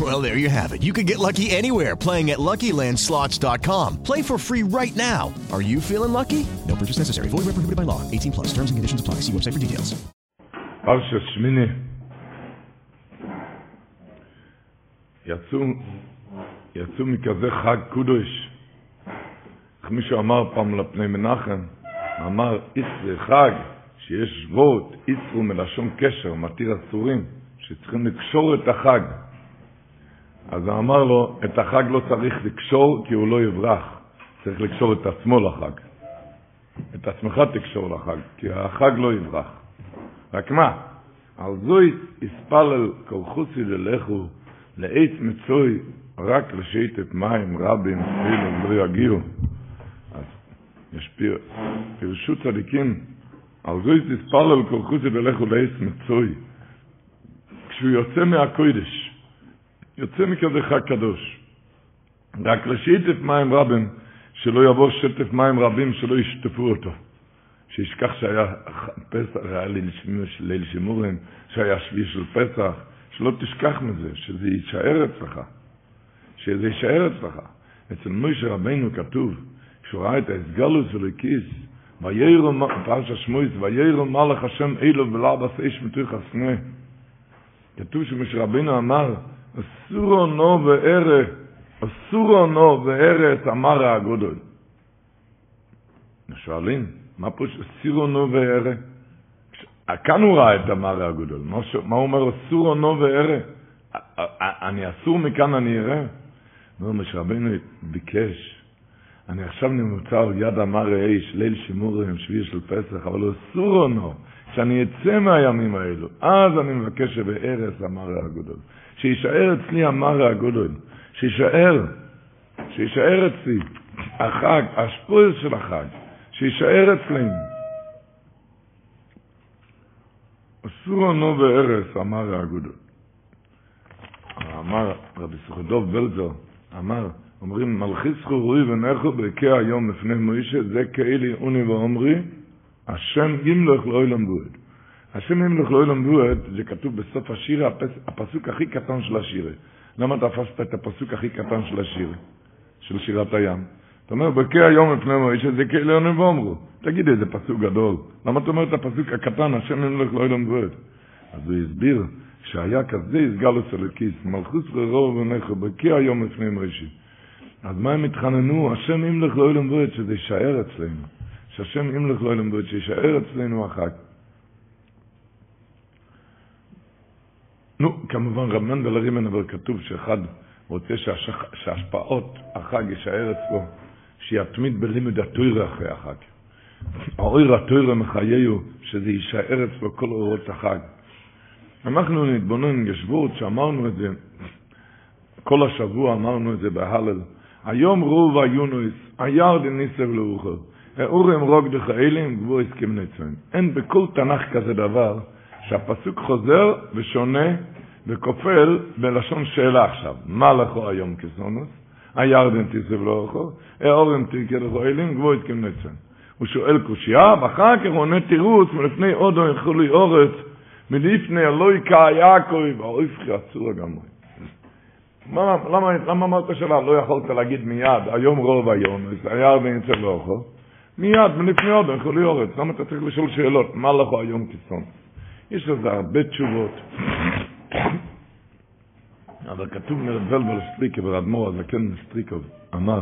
Well, there you have it. You can get lucky anywhere playing at LuckyLandSlots.com. Play for free right now. Are you feeling lucky? No purchase necessary. Void where prohibited by law. 18 plus. Terms and conditions apply. See website for details. פרשת שמיני. יצאו, יצאו מכזה חג קודש. איך מישהו אמר פעם לפני מנחם, אמר, איסרי חג, שיש ווט, איסרו מלשון קשר, מתיר אסורים, שצריכים לקשור את החג. אז הוא אמר לו, את החג לא צריך לקשור כי הוא לא יברח, צריך לקשור את עצמו לחג. את עצמך תקשור לחג, כי החג לא יברח. רק מה? על זוי יספלל כל חוסי ללכו לעץ מצוי רק לשייטת מים רבים אפילו לא יגיעו. אז יש פיר, פירשו צדיקים, על זוי יספלל כל חוסי ללכו לעץ מצוי. כשהוא יוצא מהקוידש, יוצא מכזה חג קדוש, רק לשייטת מים רבים, שלא יבוא שטף מים רבים שלא ישטפו אותו. שישכח שהיה פסח, היה ליל שימורים, שהיה שביעי של פסח, שלא תשכח מזה, שזה יישאר אצלך, שזה יישאר אצלך. אצל מוישה רבינו כתוב, כשהוא ראה את ההסגלוס ולכיס, וירא פרשת שמואס, וירא מלך השם אילו ולעבס אש מתוך הסנה. כתוב שמשה רבינו אמר, אסורו נו וערה, אסורו נו את המרה הגודל. שואלים, מה פה סירו נו וערה? כאן הוא ראה את המראה הגדול. מה הוא אומר? סירו נו וערה. אני אסור מכאן אני אראה? אומר, משה ביקש, אני עכשיו נמצא על יד המראה איש, ליל שימורים, שביעי של פסח, אבל הוא סירו נו, שאני אצא מהימים האלו. אז אני מבקש שבארץ המראה הגדול. שישאר אצלי המראה הגדול. שישאר, שישאר אצלי החג, השפויס של החג. שישאר אצלנו. אסור לנו בארץ, אמר האגודות. אמר רבי סוכדוב בלזר, אמר, אומרים, מלכיס חורוי ונכו בקי היום לפני מוישה, זה כאלי אוני ואומרי, השם ימלך לא ילמדו את. השם ימלך לא ילמדו את, זה כתוב בסוף השיר, הפסוק הכי קטן של השיר. למה תפסת את הפסוק הכי קטן של השיר, של שירת הים? אתה אומר, בקי היום לפני מוישה זה כאלה עונים ואומרו. תגיד איזה פסוק גדול. למה אתה אומר את הפסוק הקטן, השם נמלך לא ילמדו את? אז הוא הסביר שהיה כזה הסגלוס אלוקיס, מלכוס ורוב ונכו, בקי היום לפני מוישה. אז מה הם התחננו? השם ימלך לא ילמדו את, שזה יישאר אצלנו. שהשם ימלך לא ילמדו את, שישאר אצלנו החג. נו, כמובן רב מנדל הרימן, אבל כתוב שאחד רוצה שהשפעות החג יישאר אצלו. שיתמיד בלימוד התוירה אחרי החג. האויר התוירה מחייהו שזה יישאר אצלו כל אורות החג. אנחנו נתבונן ישבות שאמרנו את זה, כל השבוע אמרנו את זה בהלל. היום רוב היונויס, הירד ניסר לאוכל. אורים רוג דחאלים גבו הסכים נצוין. אין בכל תנ"ך כזה דבר שהפסוק חוזר ושונה וכופל בלשון שאלה עכשיו. מה לכו היום כסונוס? הירדן תיסב לא אוכל, האורם תרקה לכו אלים, גבו הסכים נצוין. הוא שואל קושייה, ואחר כך הוא עונה תירוץ מלפני עודו ילכו לי אורץ, מלפני אלוהי יעקב, האויפכי עצור הגמרי. למה, למה, למה אמרת שאלה? לא יכולת להגיד מיד, היום רוב היום, הירדן יצא לא. מיד, מלפני עודו ילכו לי אורץ. למה אתה צריך לשאול שאלות? מה לכו היום כסון? יש לזה הרבה תשובות. אבל כתוב מרבל סטריקה ורדמור הזקן סטריקוב אמר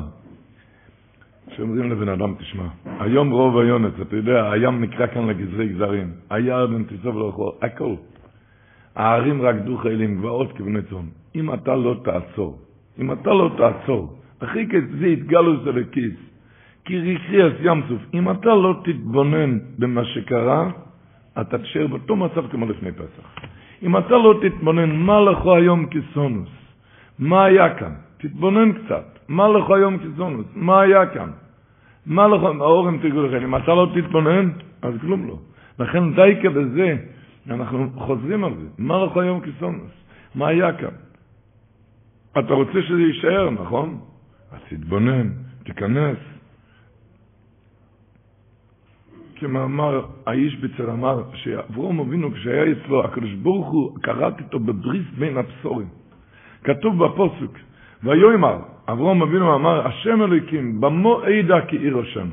שאומרים לבן אדם תשמע היום רוב היונץ אתה יודע הים נקרא כאן לגזרי גזרים. הירדן תיסוב לאכול הכל. הערים רקדו חיילים גבעות כבני צאן. אם אתה לא תעצור אם אתה לא תעצור הכי כזה יתגלו זה לכיס. כי ריחי ים סוף. אם אתה לא תתבונן במה שקרה אתה תשאר באותו מצב כמו לפני פסח אם אתה לא תתבונן מה לכו היום כסונוס, מה היה כאן? תתבונן קצת, מה לכו היום כסונוס, מה היה כאן? מה לכו, האורם תרגו לכם, אם אתה לא תתבונן, אז כלום לא. לכן דייקה בזה, אנחנו חוזרים על זה. מה לך היום כסונוס? מה היה כאן? אתה רוצה שזה יישאר, נכון? אז תתבונן, תיכנס. כמאמר האיש בצר אמר, שאברום אבינו כשהיה אצלו, הקדוש ברוך הוא קראת איתו בבריס בין הבשורים. כתוב בפוסק, ויאמר, אברום אבינו אמר, השם אלוקים, במו עדה כי עיר השם.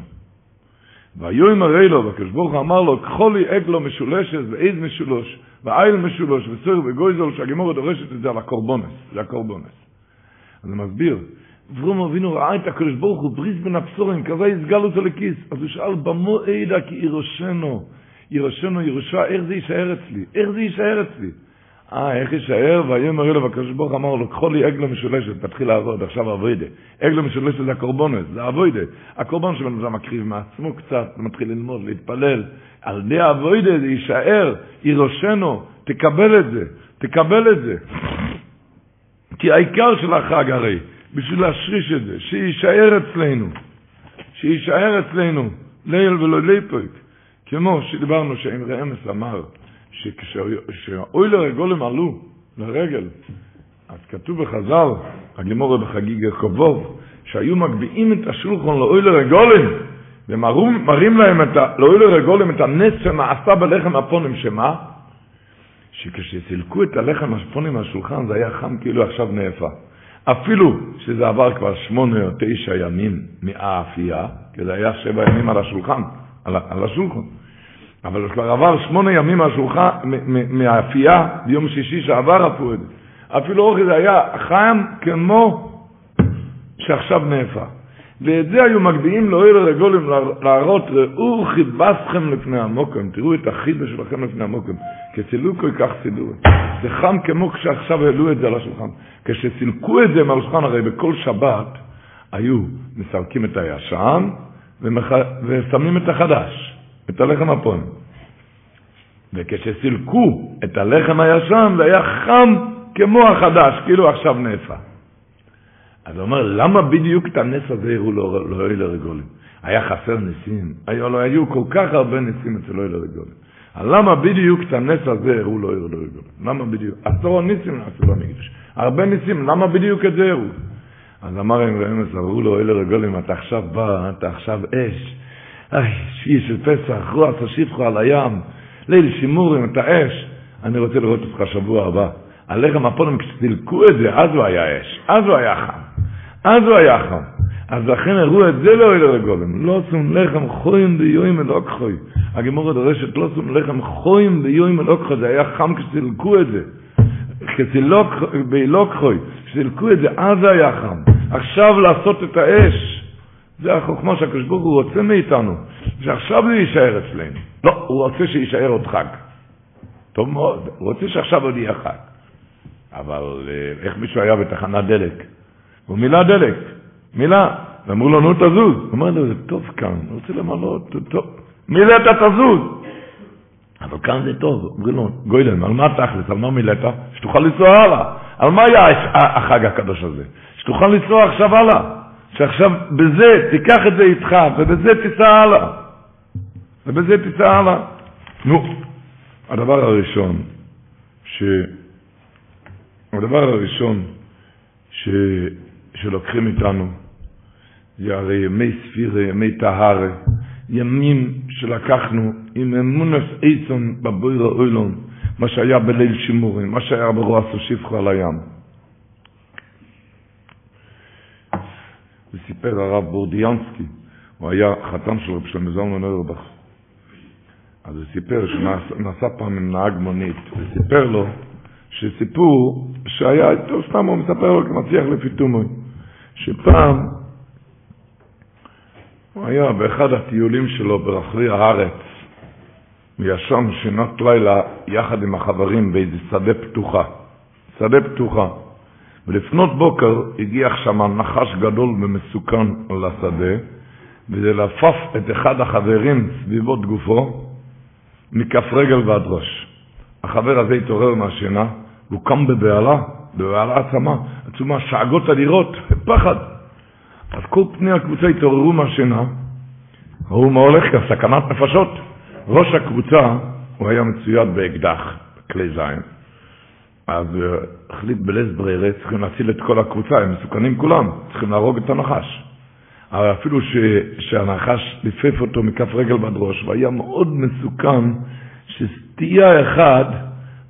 ויאמר אלו, והקדוש ברוך הוא אמר לו, קחו לי עגלו משולשת ועז משולוש, ועיל משולוש, וסויר וגויזול, שהגימורה דורשת את זה על הקורבונס, זה הקורבונס. אז הוא מסביר, אברום אבינו ראה את הקדוש ברוך הוא בריס בין הבשורים, כזה יסגל אותו לכיס. אז הוא שאל, במו עדה כי ירושנו, ירושנו ירושה, איך זה יישאר אצלי? איך זה יישאר אצלי? אה, איך יישאר? ויאמר אלו, והקדוש ברוך אמר לו, קחו לי עגלה משולשת, תתחיל לעבוד, עכשיו אבוידה. עגלה משולשת זה הקורבונס, זה אבוידה. הקורבן שבן אדם מקריב מעצמו קצת, מתחיל ללמוד, להתפלל. על די אבוידה זה יישאר, ירושנו, תקבל את זה, תקבל את זה. כי העיקר של החג הרי, בשביל להשריש את זה, שיישאר אצלנו, שיישאר אצלנו, ליל ולא ליפויק, כמו שדיברנו שאמרי אמס אמר, שכשהאוילר הגולם עלו לרגל, אז כתוב בחז"ל, הגמורה בחגיג הקובוב, שהיו מגביעים את השולחון לאוילר הגולם, ומראים להם. לאוילר הגולם את הנס שנעשה בלחם הפונים, שמה? שכשסילקו את הלחם השפונים מהשולחן זה היה חם כאילו עכשיו נאפה. אפילו שזה עבר כבר שמונה או תשע ימים מהאפייה, כי זה היה שבע ימים על השולחן, על, על השולחן. אבל זה כבר עבר שמונה ימים מהשולחן, מהאפייה, ביום שישי שעבר זה. אפילו אוכל זה היה חם כמו שעכשיו נאפה. ואת זה היו מגביעים לאוהל הרגולים להראות, ראו חיבסכם לפני המוקם, תראו את החיבה שלכם לפני המוקם. כסילקו כל כך סידור. זה חם כמו כשעכשיו העלו את זה על השולחן. כשסילקו את זה מהשולחן, הרי בכל שבת היו מסלקים את הישן ומח... ושמים את החדש, את הלחם הפון. וכשסילקו את הלחם הישן זה היה חם כמו החדש, כאילו עכשיו נאפה. אז הוא אומר, למה בדיוק את הנס הזה הראו לאוהל הרגולים? היה חסר ניסים, היו, לא היו כל כך הרבה ניסים אצל אוהל הרגולים. למה בדיוק את הנס הזה הראו לאוהל הרגולים? למה בדיוק? עשור ניסים נעשו במקדש. הרבה ניסים, למה בדיוק את זה הראו? אז אמר הם רמז, אמרו לו, אלה רגולים, אתה עכשיו בא, אתה עכשיו אש. איי, שביעי של פסח, רוח תוסיפך על הים, ליל שימורים, אתה אש. אני רוצה לראות אותך שבוע הבא. הלחם הפונים, כשסילקו את זה, אז הוא היה אש, אז הוא היה חם. אז הוא היה חם. אז לכן הראו את זה לא אלו לגולם. לא שום לחם חוים ביום אלוק חוי. הגמורה דורשת לא שום לחם חוים ביום אלוק חוי. זה היה חם כשסילקו את זה. חוי. כשסילקו את זה, אז זה היה חם. עכשיו לעשות את האש. זה החוכמה שהקדוש ברוך הוא רוצה מאיתנו. שעכשיו זה יישאר אצלנו. לא, הוא רוצה שיישאר עוד חג. טוב מאוד. הוא רוצה שעכשיו עוד יהיה חג. אבל איך מישהו היה בתחנת דלק? הוא מילא דלק, מילא. ואמרו לו, נו תזוז. הוא אמר לו, זה טוב כאן, אני רוצה למלות, טוב. מילאת תזוז. אבל כאן זה טוב. אומרים לו, גוילן, על מה תכלס, על מה מילאת? שתוכל לנסוע הלאה. על מה היה החג הקדוש הזה? שתוכל לנסוע עכשיו הלאה. שעכשיו בזה, תיקח את זה איתך, ובזה תיסע הלאה. ובזה תיסע הלאה. נו, הדבר הראשון, ש... הדבר הראשון ש... שלוקחים איתנו, זה הרי ימי ספירה, ימי טהרה, ימים שלקחנו עם אמונס איצון בבויר האוילון, מה שהיה בליל שימורים, מה שהיה ברוע סושיפחו על הים. וסיפר הרב בורדיאנסקי, הוא היה חתם של רב שלמה זלמן אורבך. אז הוא סיפר שהוא נסע פעם עם נהג מונית, וסיפר לו שסיפור שהיה, טוב סתם הוא מספר לו כמצליח לפי תומוי, שפעם הוא היה באחד הטיולים שלו ברחבי הארץ, הוא ישן שינת לילה יחד עם החברים באיזה שדה פתוחה, שדה פתוחה, ולפנות בוקר הגיח שם נחש גדול ומסוכן לשדה, וזה לפף את אחד החברים סביבות גופו, מכף רגל ועד ראש. החבר הזה התעורר מהשינה, והוא קם בבהלה, בבהלה עצמה, עצומה, שאגות אדירות, פחד. אז כל פני הקבוצה התעוררו מהשינה, ראו מה הולך כאן, סכנת נפשות. ראש הקבוצה, הוא היה מצויד באקדח, בכלי זין. אז החליט בלית ברירה, צריכים להציל את כל הקבוצה, הם מסוכנים כולם, צריכים להרוג את הנחש. אבל אפילו ש, שהנחש ליפף אותו מכף רגל ועד ראש, והיה מאוד מסוכן, שסטייה אחד,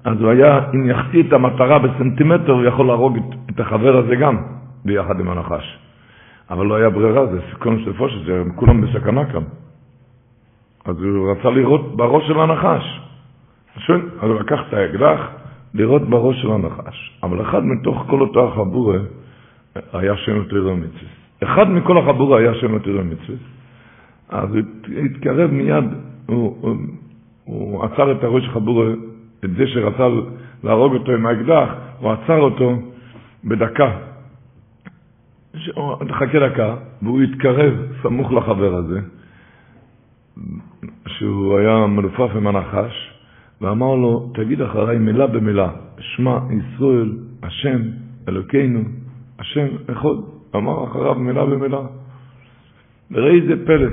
אז הוא היה, אם יחטיא את המטרה בסנטימטר, הוא יכול להרוג את, את החבר הזה גם, ביחד עם הנחש. אבל לא היה ברירה, זה סיכון של הם כולם בסכנה כאן. אז הוא רצה לראות בראש של הנחש. אז הוא לקח את האקדח, לראות בראש של הנחש. אבל אחד מתוך כל אותו החבורה היה שם יותר מצווה. אחד מכל החבורה היה שם יותר מצווה. אז הוא התקרב מיד, הוא, הוא, הוא עצר את הראש החבורה, את זה שרצה להרוג אותו עם האקדח, הוא עצר אותו בדקה. חכה דקה, והוא התקרב סמוך לחבר הזה, שהוא היה מלופף עם הנחש, ואמר לו, תגיד אחריי מילה במילה, שמע ישראל, השם, אלוקינו, השם אחד. אמר אחריו מילה במילה. וראי זה פלא,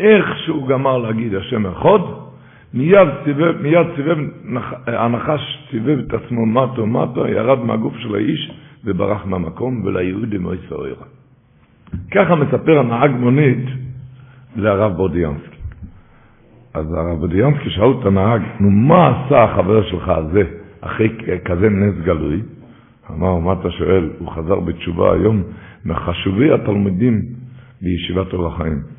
איך שהוא גמר להגיד השם אחד, מיד סיבב, מיד סיבב, הנחש סיבב את עצמו מטו מטו, ירד מהגוף של האיש וברח מהמקום, וליהודי מויסא אוירה. ככה מספר הנהג מונית לרב בורדיאנסקי. אז הרב בדיאנסקי שאל את הנהג, נו, מה עשה החבר שלך הזה אחרי כזה נס גלוי? אמר, מה אתה שואל? הוא חזר בתשובה היום מחשובי התלמידים בישיבת אור החיים.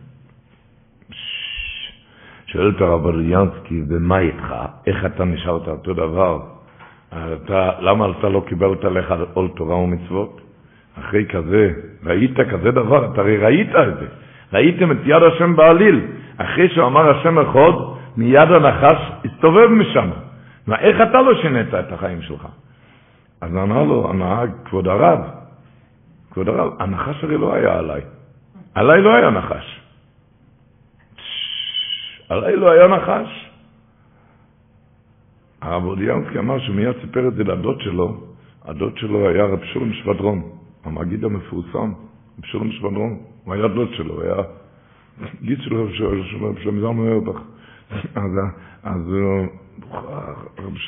שואל את הרב בדיאנסקי, ומה איתך? איך אתה נשארת אותו דבר? אתה, למה אתה לא קיבלת לך עול תורה ומצוות? אחרי כזה, ראית כזה דבר, אתה הרי ראית את זה. ראיתם את יד השם בעליל. אחרי שהוא אמר השם אחד, מיד הנחש הסתובב משם. מה, איך אתה לא שינית את החיים שלך? אז אמר לו הנהג, כבוד הרב, כבוד הרב, הנחש הרי לא היה עליי. עליי לא היה נחש. עליי לא היה נחש. הרב אודיאנסקי אמר שמיד סיפר את זה לדוד שלו, הדוד שלו היה רב שולם שבדרון, המגיד המפורסם, רב שולם שבדרון, הוא היה דוד שלו, הוא היה גיד של רב שלום זלמן אוירבך. אז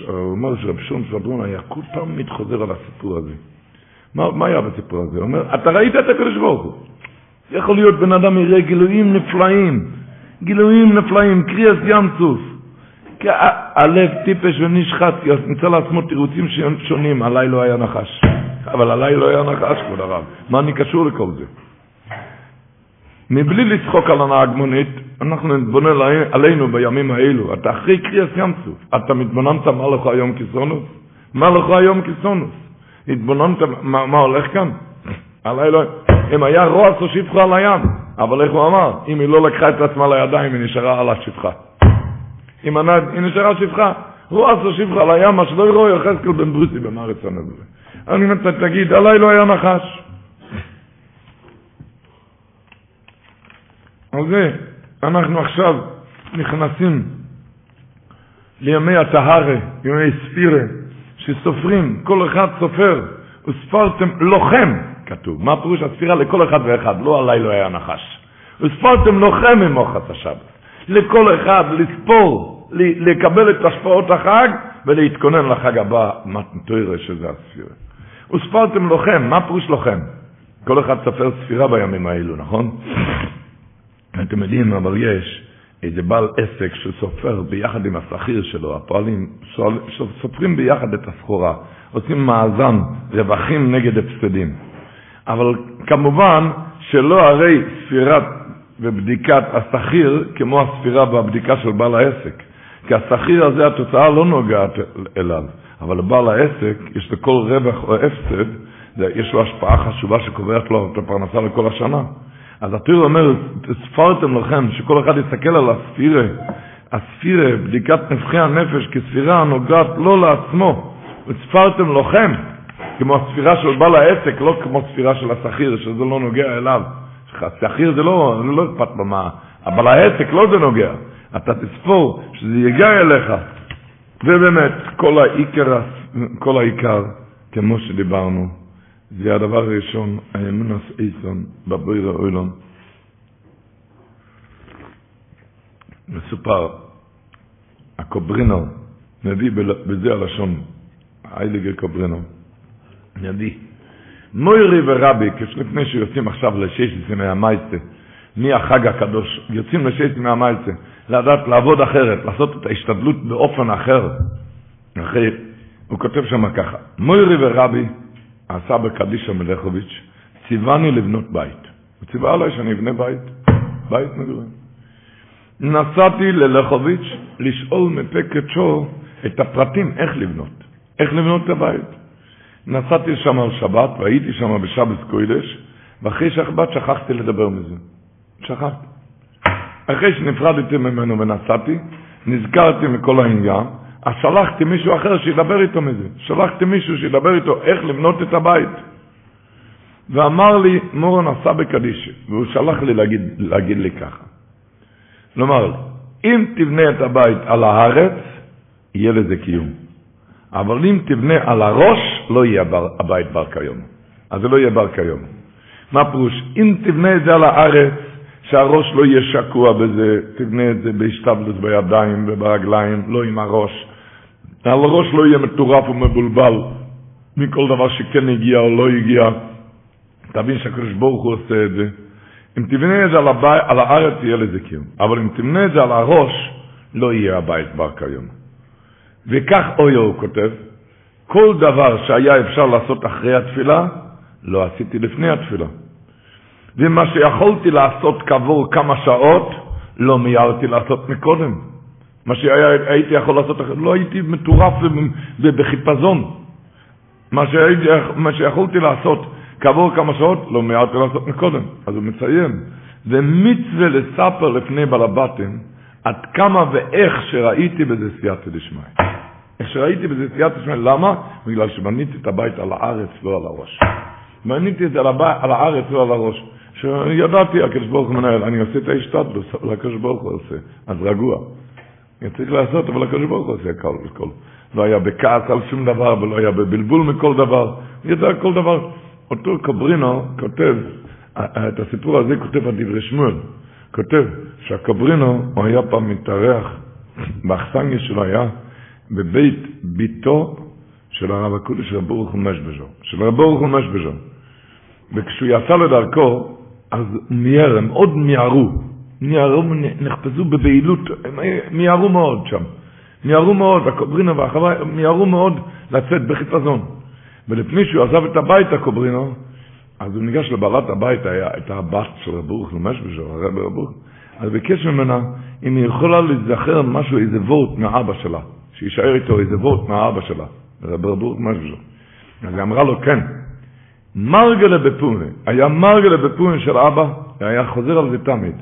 הוא אומר שרב שלום סברון היה כל פעם מתחוזר על הסיפור הזה. מה היה בסיפור הזה? הוא אומר, אתה ראית את הקדוש ברוך הוא. יכול להיות בן אדם יראה גילויים נפלאים, גילויים נפלאים, קריאס ים סוף. הלב טיפש ונשחט, נמצא לעצמו תירוצים שונים, עליי לא היה נחש. אבל עליי לא היה נחש, כבוד הרב. מה אני קשור לכל זה? מבלי לצחוק על הנהג מונית, אנחנו נתבונן עלינו בימים האלו. אתה אחרי קריאס סוף, אתה מתבוננת מה לך היום כסונוס? מה לך היום כסונוס? התבוננת מה, מה הולך כאן? עליי לא... אם היה רוע עשו שפחה על הים, אבל איך הוא אמר? אם היא לא לקחה את עצמה לידיים, היא נשארה על השפחה. אם היא נשארה שפחה. רוע עשו שפחה על הים, מה שלא יראו יחזקאל בן ברוסי במארץ הנבלה. אני תגיד, עליי לא היה נחש. על זה אנחנו עכשיו נכנסים לימי הטהרה, ימי ספירה, שסופרים, כל אחד סופר, וספרתם לוחם, כתוב. מה פירוש הספירה? לכל אחד ואחד, לא עליי לא היה נחש. וספרתם לוחם ממוחת השבת. לכל אחד לספור, לקבל את השפעות החג ולהתכונן לחג הבא, מתנתוירה שזה הספירה. וספרתם לוחם, מה פירוש לוחם? כל אחד סופר ספירה בימים האלו, נכון? אתם יודעים, אבל יש איזה בעל עסק שסופר ביחד עם השכיר שלו, הפועלים סופרים ביחד את הסחורה, עושים מאזן, רווחים נגד הפסדים. אבל כמובן שלא הרי ספירת ובדיקת השכיר כמו הספירה והבדיקה של בעל העסק. כי השכיר הזה, התוצאה לא נוגעת אליו, אבל לבעל העסק, יש לכל רווח או הפסד, יש לו השפעה חשובה שקובעת לו את הפרנסה לכל השנה. אז התיר אומר, ספרתם לכם, שכל אחד יסתכל על הספירה, הספירה, בדיקת נפחי הנפש כספירה הנוגעת לא לעצמו, וספרתם לכם, כמו הספירה של בעל העסק, לא כמו ספירה של השכיר, שזה לא נוגע אליו. השכיר זה לא, לא אכפת לו מה, אבל העסק לא זה נוגע. אתה תספור שזה יגיע אליך. ובאמת, כל העיקר, כל העיקר, כמו שדיברנו, זה הדבר הראשון, האמונס איסון בבויר האוילון. מסופר הקוברינו, נביא בזה הלשון, הייליגר קוברינו, נביא. מוירי ורבי, כשלפני שיוצאים עכשיו לשש ימי המייסה, מהחג הקדוש, יוצאים לשש ימי המייסה, לדעת לעבוד אחרת, לעשות את ההשתדלות באופן אחר. אחרי, הוא כותב שם ככה, מוירי ורבי, הסבא קדישה מלכוביץ', ציווני לבנות בית. הוא ציווה עליי שאני אבנה בית, בית מגורים. נסעתי ללכוביץ' לשאול מפה קדשו את הפרטים איך לבנות, איך לבנות את הבית. נסעתי שם על שבת והייתי שם בשבת קוידש, ואחרי שבת שכחתי לדבר מזה. שכחתי. אחרי שנפרדתי ממנו ונסעתי, נזכרתי מכל העניין, אז שלחתי מישהו אחר שידבר איתו מזה. שלחתי מישהו שידבר איתו איך לבנות את הבית. ואמר לי, מורון עשה בקדיש, והוא שלח לי להגיד, להגיד לי ככה. כלומר, אם תבנה את הבית על הארץ, יהיה לזה קיום. אבל אם תבנה על הראש, לא יהיה הבית בר כיום. אז זה לא יהיה בר כיום. מה פירוש? אם תבנה את זה על הארץ, שהראש לא יהיה שקוע בזה, תבנה את זה בהשתבלות בידיים וברגליים, לא עם הראש. על הראש לא יהיה מטורף ומבולבל מכל דבר שכן הגיע או לא הגיע. תבין שהקדוש ברוך הוא עושה את זה. אם תבנה את זה על, הבית, על הארץ, יהיה לזה קיום. אבל אם תבנה את זה על הראש, לא יהיה הבית בר כיום. וכך אויו הוא כותב, כל דבר שהיה אפשר לעשות אחרי התפילה, לא עשיתי לפני התפילה. ומה שיכולתי לעשות כעבור כמה שעות, לא מיהרתי לעשות מקודם. מה שהייתי יכול לעשות, לא הייתי מטורף בחיפזון. מה, שהייתי, מה שיכולתי לעשות כעבור כמה שעות, לא מיהרתי לעשות מקודם. אז הוא מציין, זה מצווה לספר לפני בלבטים, עד כמה ואיך שראיתי בזה סייעתא דשמיא. איך שראיתי בזה סייעתא דשמיא, למה? בגלל שבניתי את הבית על הארץ, לא על הראש. בניתי את זה על, הארץ, לא על הראש. שידעתי, הקדוש ברוך הוא מנהל, אני עושה את ההשתדלות, אבל הקדוש ברוך הוא עושה, אז רגוע. אני צריך לעשות, אבל הקדוש ברוך הוא עושה הכל וכל. לא היה בכעס על שום דבר, ולא היה בבלבול מכל דבר. ידע כל דבר. אותו קוברינו כותב, את הסיפור הזה כותב על דברי שמואל. כותב שהקוברינו, הוא היה פעם מתארח, באכסניה שלו היה בבית ביתו של הרב הקודש של רב ברוך הוא משבז'ו. של רב ברוך הוא משבז'ו. וכשהוא יצא לדרכו, אז מיהר, הם עוד מיהרו, מיהרו, נחפזו בבהילות, הם מיהרו מאוד שם. מיהרו מאוד, הקוברינו והחווה, מיהרו מאוד לצאת בחיפזון. ולפני שהוא עזב את הבית, הקוברינו, אז הוא ניגש לבעלת הבית, הייתה הבת של רב ברוך ממש בשביל הרב רב ברוך, אז ביקש ממנה אם היא יכולה להיזכר משהו, איזה וורט מאבא שלה, שיישאר איתו איזה וורט מאבא שלה, רב ברוך ממש בשביל. אז היא אמרה לו, כן, מרגלה בפונה, היה מרגלה בפונה של אבא, היה חוזר על זה תמיד.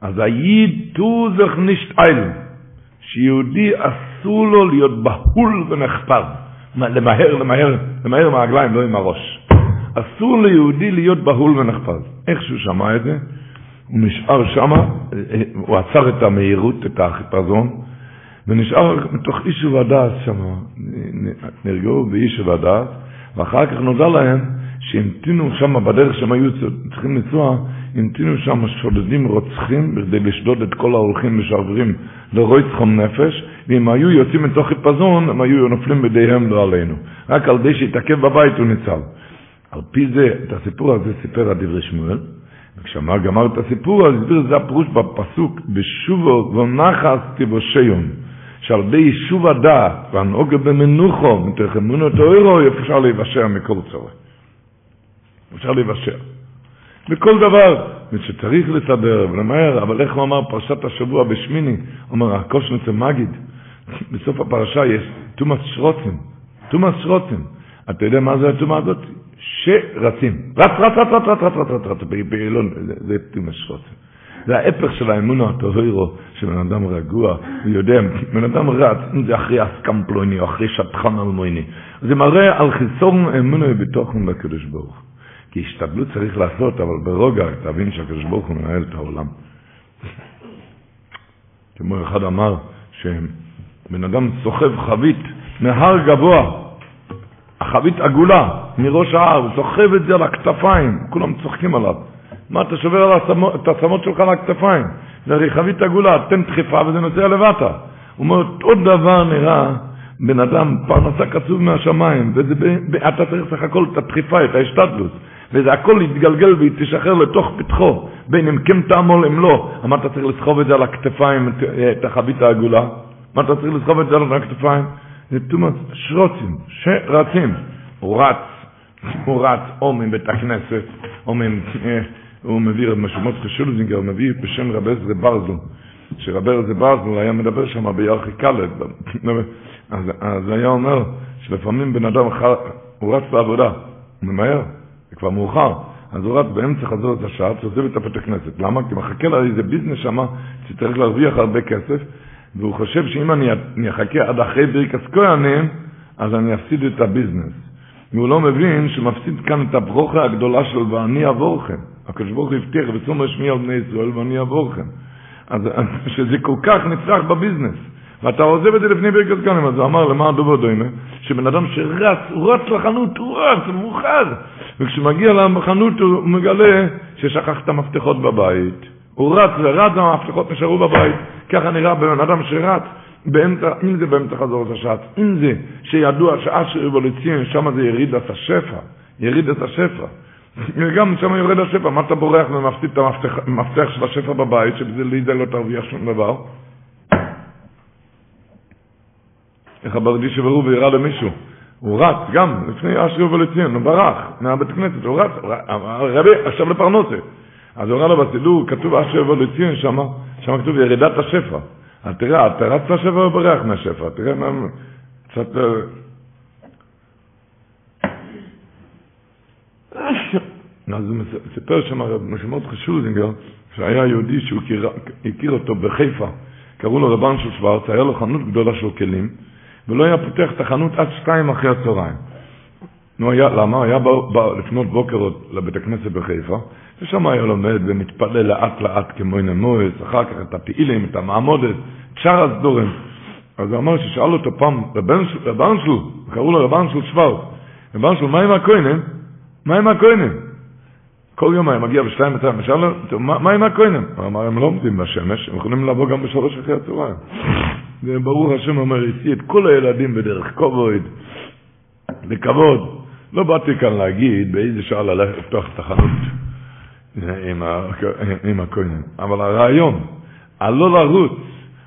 אז היד תוזך נישט אייל, שיהודי אסור לו להיות בהול ונחפז, למהר, למהר, למהר עם הרגליים, לא עם הראש. אסור ליהודי להיות בהול ונחפז. איך שהוא שמע את זה, הוא נשאר שמה, הוא עצר את המהירות, את החיפזון, ונשאר מתוך איש ובדעת שמה, נרגעו באיש ובדעת, ואחר כך נודע להם שהמתינו שם בדרך שהם היו צריכים לנסוע, המתינו שם שודדים רוצחים בכדי לשדוד את כל ההולכים ושעברים לרויצחום נפש, ואם היו יוצאים מתוך חיפזון, הם היו נופלים בידיהם לא עלינו. רק על ידי שהתעכב בבית הוא ניצל. על פי זה, את הסיפור הזה סיפר הדברי שמואל, וכשאמר גמר את הסיפור, אז הסביר זה הפירוש בפסוק, בשובו ונחס תבושיון, שעל ידי יישוב הדעת והנוגה במנוחו, מתוך אמונות אוירו, אפשר להיוושע מכל צורך. אפשר להיוושע. בכל דבר, ושצריך לסדר ולמהר, אבל איך הוא אמר פרשת השבוע בשמיני, אומר, הקושנצה מגיד, בסוף הפרשה יש תומאס שרוצן, תומאס שרוצן, אתה יודע מה זה התומה הזאת? שרצים, רץ, רץ, רץ, רץ, רץ, רץ, רץ, רץ, רץ, באילון, זה תומאס שרוצן. זה ההפך של האמונו הטהורו, שבן אדם רגוע, הוא יודע, בן אדם רץ, אם זה אחרי אסקם פלויני או אחרי שטחן אלמויני, זה מראה על חיסון אמונו בתוכן בקדוש ברוך. כי השתדלות צריך לעשות, אבל ברוגע תבין שהקדוש ברוך הוא מנהל את העולם. כמו אחד אמר, שבן אדם סוחב חבית מהר גבוה, החבית עגולה מראש ההר, הוא סוחב את זה על הכתפיים, כולם צוחקים עליו. מה, אתה שובר את העצמות שלך על הכתפיים? זה הרי חבית עגולה, תן דחיפה וזה נוסע לבטה. אומר, אותו דבר נראה בן אדם, פרנסה קצוב מהשמיים, ואתה צריך סך הכל את הדחיפה, את ההשתדלות, וזה הכל יתגלגל ותשחרר לתוך פתחו, בין אם כן תעמול אם לא. מה אתה צריך לסחוב את זה על הכתפיים, את החבית העגולה? מה אתה צריך לסחוב את זה על הכתפיים? זה תומות שרוצים, שרצים. הוא רץ, הוא רץ או מבית הכנסת, או מ... הוא מביא רב חשולזינגר, הוא מביא בשם רב עזרא ברזל, שרב עזרא ברזל היה מדבר שם בירכי קלט, אז, אז היה אומר שלפעמים בן אדם, הוא רץ בעבודה, הוא ממהר, זה כבר מאוחר, אז הוא רץ באמצע חזור את השעה, עוזב את הבית הכנסת. למה? כי מחכה לה איזה ביזנס שם, שצריך להרוויח הרבה כסף, והוא חושב שאם אני, אני אחכה עד אחרי ברכס כהנים, אז אני אפסיד את הביזנס. והוא לא מבין שמפסיד כאן את הברוכה הגדולה של ואני אעבורכם. הקדוש ברוך הוא הבטיח וצום שמי על בני ישראל ואני אעבורכם. אז שזה כל כך נצרך בביזנס. ואתה עוזב את זה לפני ברכת כהנים, אז הוא אמר למה דובו דוימה, שבן אדם שרץ, הוא רץ לחנות, הוא רץ, הוא מאוחר. וכשמגיע לחנות הוא מגלה ששכח את המפתחות בבית. הוא רץ ורץ, המפתחות נשארו בבית. ככה נראה בן אדם שרץ. באמצע, אם זה באמצע חזור את השעת, אם זה שידוע שעה של רבולוציון, שם זה יריד את השפע, יריד את השפע. וגם שם יורד השפע, מה אתה בורח ומפסיד את המפתח של השפע בבית, שבזה לא תרוויח שום דבר? איך הברדי שברו וירה למישהו. הוא רץ גם לפני אשרי ובלציון, הוא ברח מהבית כנסת, הוא רץ, רבי, עכשיו לפרנסה. אז הוא ראה לו בסידור, כתוב אשרי ובלציון שם, שם כתוב ירידת השפע. אז תראה, אתה רץ לשפע ובורח מהשפע, תראה מה... קצת... אז הוא סיפר שם הרב משמעות חשולזינגר, שהיה יהודי שהוא הכיר אותו בחיפה, קראו לו רבן של שוורץ, היה לו חנות גדולה של כלים, ולא היה פותח את החנות עד שתיים אחרי הצהריים. נו, היה, למה? היה בא, בא לפנות בוקר לבית הכנסת בחיפה, ושם היה לומד ומתפלל לאט לאט כמו נמוס, אחר כך את הפעילים, את המעמודת, שאר הסדורים. אז הוא אמר ששאל אותו פעם, רבן שלו, קראו לו רבן של שוורץ, רבן שלו, מה עם הכהנים? מה עם הכהנים? כל יום היה מגיע בשתיים ושאל לו, מה עם הכהנים? הוא אמר, הם לא עומדים בשמש, הם יכולים לבוא גם בשלוש אחרי הצהריים. וברוך השם אומר, הציע את כל הילדים בדרך כובד, לכבוד. לא באתי כאן להגיד באיזה שעה ללכת לפתוח את החנות עם הכהנים, אבל הרעיון, על לא לרוץ,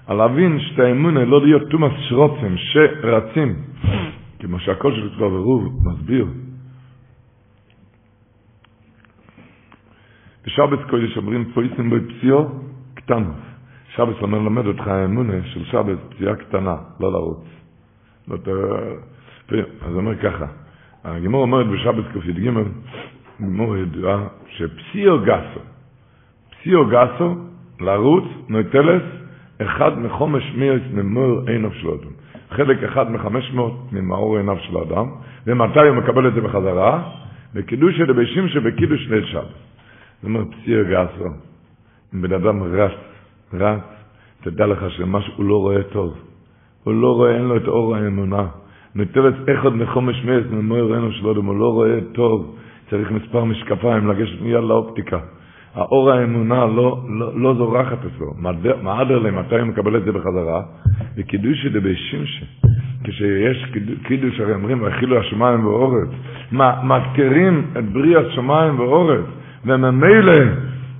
על להבין שאת האמונה, לא להיות תומאס שרוצים, שרצים, כמו שהקול של ברור מסביר. בשבת קודש אומרים פויסים בוי פסיו קטנות. שבת אומר למד אותך האמונה של שבת פציעה קטנה, לא לרוץ. ת... אז אומר ככה, הגימור אומרת בשבת ק"ג, גימור ידועה שפסיו גסו, פסיו גסו, לרוץ, נוטלס, אחד מחומש מיוס ממור עיניו של אדם. חלק אחד מחמש מאות ממאור עיניו של אדם, ומתי הוא מקבל את זה בחזרה? בקידוש הדבשים שבקידוש ליל שבת. זאת אומרת, פסיו גסו, אם בן אדם רץ רץ, תדע לך שמשהו הוא לא רואה טוב. הוא לא רואה, אין לו את אור האמונה. נטלת אחד מחומש מס, ממויר עינו של אדם, הוא לא רואה טוב. צריך מספר משקפיים, לגשת מיד לאופטיקה. האור האמונה לא, לא, לא זורחת אצלו. מעדר להם, מתי הוא מקבל את זה בחזרה? וקידוש דבשימשי. כשיש קידוש, הרי אומרים, ואכילו השמיים ואורץ. מקטירים את בריא השמיים ואורץ. וממילא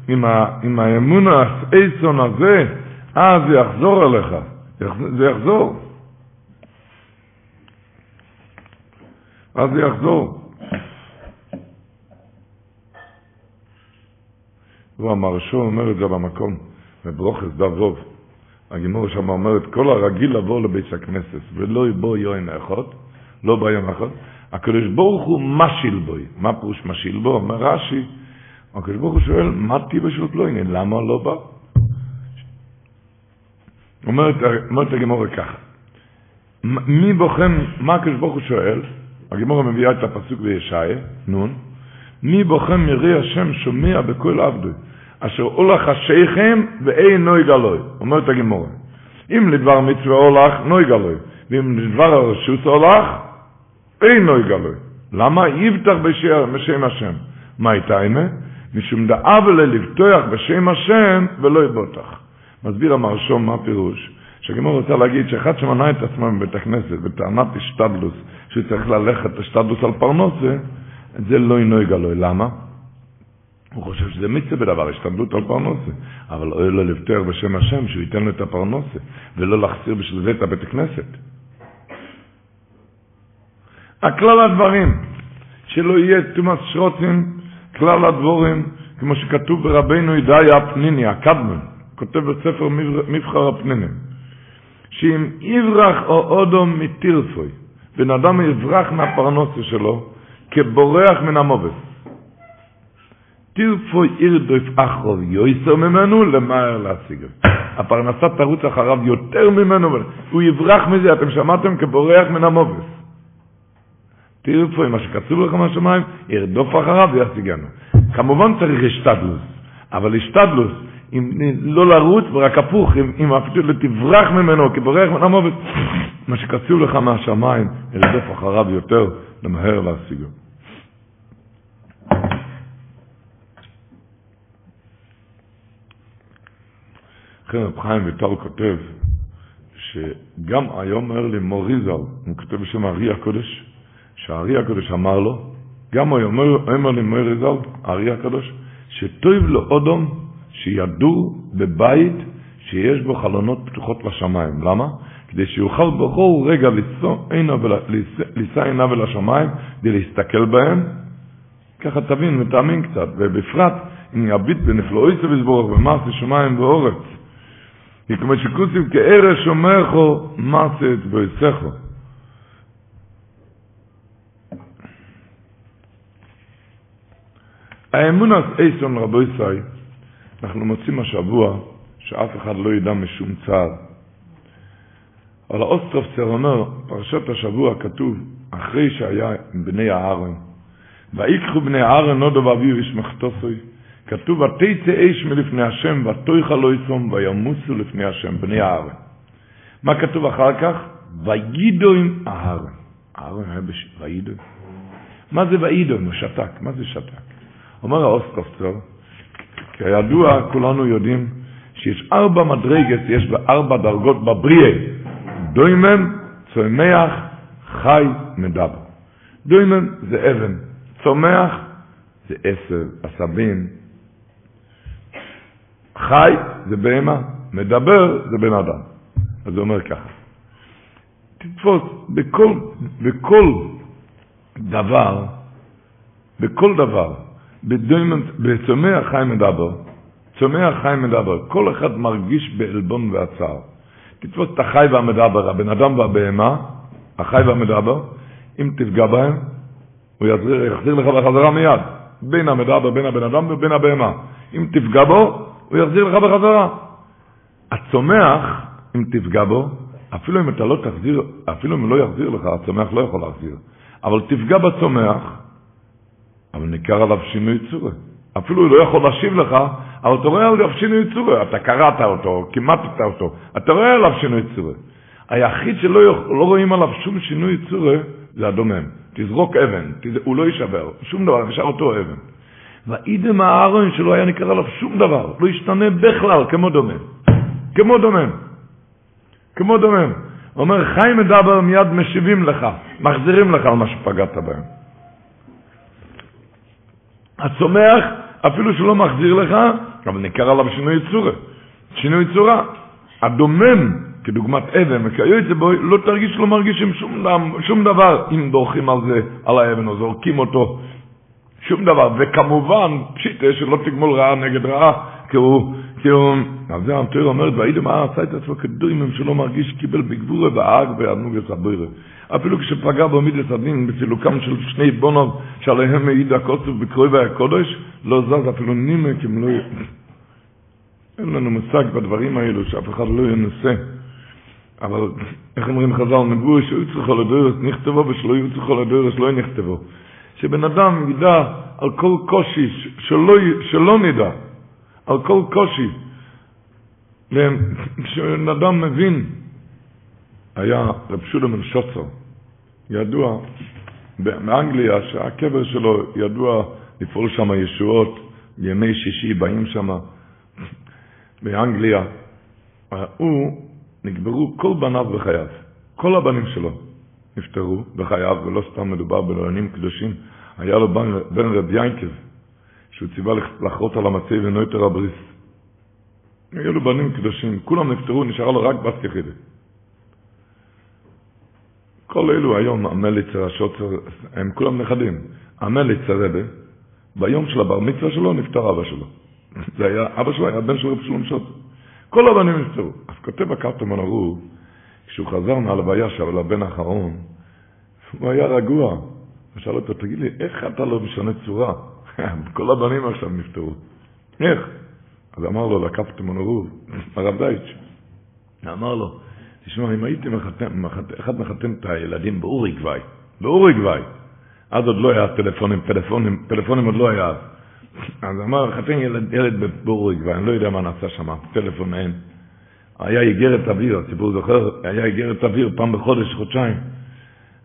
עם, ה, עם האמון האייסון הזה, אז זה יחזור אליך. זה יחזור. אז זה יחזור. הוא המרשו אומר את זה במקום, בברוכס דבוב. הגימור שם אומרת, כל הרגיל לבוא לבית הכנסת, ולא יבוא יוין אחד, לא ביום אחד, הקדוש ברוך הוא משיל בוי. מה פירוש משיל בו? אומר רש"י, הקדוש ברוך הוא שואל, מה טיבה של פלויני? למה לא בא? אומרת הגמורה ככה, מי בוחן, מה הקדוש ברוך הוא שואל? הגמורה מביאה את הפסוק בישעיה, נון, מי בוחן מרי השם שומע בכל עבדו, אשר הולך השייכם ואין נוי גלוי, אומרת הגמורה. אם לדבר מצווה הולך, נוי גלוי, ואם לדבר הרשוס הולך, אין נוי גלוי. למה? יבטח בשם השם. מה הייתה אימה? משום דאב לבטוח בשם השם ולא יבוטח. מסביר המרשום מה פירוש? שהגמור רוצה להגיד שאחד שמנה את עצמו בבית הכנסת בטענת השתדלוס, שהוא צריך ללכת השתדלוס על פרנסה, זה לא ינויג עלוי. למה? הוא חושב שזה מצווה בדבר, השתדלות על פרנסה. אבל אוי לו לבטר בשם השם, שהוא ייתן לו את הפרנסה, ולא להחסיר בשביל זה את הבית הכנסת. הכלל הדברים, שלא יהיה תומאס שרוצים, כלל הדבורים, כמו שכתוב ברבינו ידעיה הפניני, הקדמן, כותב בספר מבחר הפנינים, שאם יברח או אודום מטירפוי, בן אדם יברח מהפרנסה שלו, כבורח מן המובס. טירפוי ירדוף אחרוב יויסר ממנו למהר להשיגו. הפרנסה תרוץ אחריו יותר ממנו, הוא יברח מזה, אתם שמעתם כבורח מן המובס. תרפוי, מה שקצוב לך מהשמיים, ירדוף אחריו וישיגנו. כמובן צריך השתדלוס, אבל השתדלוס, אם לא לרוץ ורק הפוך, אם, אם אפילו תברח ממנו כבורח מן המובס, מה שקצוב לך מהשמיים, ירדוף אחריו יותר, למהר להשיגו. לכן רב חיים ויטל כותב שגם היום אומר לי מוריזל, הוא כותב בשם הארי הקודש, שהארי הקודש אמר לו, גם היום אומר לי מוריזל, הארי הקודש, שטוב לו אודום שידור בבית שיש בו חלונות פתוחות לשמיים. למה? כדי שיוכל בכל רגע לישא עיניו אל השמיים, כדי להסתכל בהם. ככה תבין ותאמין קצת, ובפרט אם יביט בנפלאוי סביסבורך במעשה שמיים ואורץ. כי כמו שכוסים כארש שומרכו מעשה את בויסכו. האמונס אייסון רבו ישראל, אנחנו מוצאים השבוע שאף אחד לא ידע משום צער. על האוסטרופסר אומר, פרשת השבוע כתוב, אחרי שהיה עם בני הארן, ויקחו בני הארן נודו ואביו איש כתוב, ותצא אש מלפני השם, ותויכה לא יסום, וימוסו לפני השם, בני הארן. מה כתוב אחר כך? וידו עם הארן. הארן היה בש... וידו. מה זה וידו? הוא שתק. מה זה שתק? אומר האוסטרופסר, כידוע, כולנו יודעים שיש ארבע מדרגת, יש בארבע דרגות בבריאה. דוימן, צומח, חי, מדבר. דוימן זה אבן, צומח זה עשב, עשבים. חי זה בהמה, מדבר זה בן אדם. אז הוא אומר ככה, תתפוס בכל, בכל דבר, בכל דבר, בצומח חי מדבר, צומח חי מדבר, כל אחד מרגיש בעלבון והצער. תתפוס את החי והמדבר, הבן אדם והבהמה, החי והמדבר, אם תפגע בהם, הוא יחזיר, יחזיר לך בחזרה מיד, בין המדבר, בין הבן אדם ובין הבהמה. אם תפגע בו, הוא יחזיר לך בחזרה. הצומח, אם תפגע בו, אפילו אם אתה לא תחזיר, אפילו אם לא יחזיר לך, הצומח לא יכול להחזיר. אבל תפגע בצומח, אבל ניכר עליו שינוי צורה. אפילו הוא לא יכול להשיב לך, אבל אתה רואה עליו שינוי צורה. אתה קראת אותו, כימטת אותו, אתה רואה עליו שינוי צורה. היחיד שלא לא רואים עליו שום שינוי צורה, זה הדומם. תזרוק אבן, תז... הוא לא יישבר, שום דבר, נשאר אותו אבן. ואידם הארון שלא היה ניכר עליו שום דבר, לא השתנה בכלל, כמו דומם. כמו דומם. כמו דומם. אומר, חי מדבר מיד משיבים לך, מחזירים לך על מה שפגעת בהם. הצומח, אפילו שלא מחזיר לך, אבל ניכר עליו שינוי צורה. שינוי צורה. הדומם, כדוגמת אבן, וכיוצא בו, לא תרגיש, לא מרגישים שום, שום דבר אם דורכים על זה, על האבן, או זורקים אותו. שום דבר. וכמובן, פשיטה שלא תגמול רעה נגד רעה, כי הוא, הוא, על זה המתאר אומרת, והייתם מה עשה את עצמו כדורים שלא מרגיש קיבל בגבורה והאג וענוג הסבירה. אפילו כשפגע בו מידס הדין בסילוקם של שני בונות שעליהם מעיד הקוצב בקרוי הקודש, לא זז אפילו נימק אם לא... אין לנו מושג בדברים האלו שאף אחד לא ינסה. אבל איך אומרים חז"ל, נבואו שהיו צריכו לדורס נכתבו ושלא יהיו צריכו לדורס לא נכתבו. שבן אדם ידע על כל קושי שלא, שלא נדע, על כל קושי, שבן אדם מבין, היה רב שולמן שוצר, ידוע באנגליה שהקבר שלו ידוע לפעול שם ישועות, בימי שישי באים שם באנגליה. הוא נקברו כל בניו בחייו. כל הבנים שלו נפטרו בחייו, ולא סתם מדובר בלענים קדושים. היה לו בן, בן רב ינקב, שהוא ציווה לחרות על המצי ונויטר הבריס. היו לו בנים קדושים, כולם נפטרו, נשארה לו רק בת יחידה. כל אלו היום, המליצר, השוטר, הם כולם נכדים. המליצר רבה, ביום של הבר מצווה שלו נפטר אבא שלו. זה היה, אבא שלו היה בן של רב שלום שוטר. כל הבנים נפטרו. אז כותב הקרטומן הרוג, כשהוא חזר מהלוויה של הבן האחרון, הוא היה רגוע. הוא שאל אותו, תגיד לי, איך אתה לא משנה צורה? כל הבנים עכשיו נפטרו. איך? אז אמר לו, לקפתם מנורוב, הרב דייטש. אמר לו, תשמע, אם הייתי מחתן, מחתן, אחד מחתן את הילדים באוריגוואי, באוריגוואי, אז עוד לא היה טלפונים, פלאפונים, פלאפונים עוד לא היה אז. אז אמר, חתן ילד, ילד באוריגוואי, אני לא יודע מה נעשה שם, טלפון אין. היה איגרת אוויר, הציבור זוכר, היה איגרת אוויר פעם בחודש, חודשיים.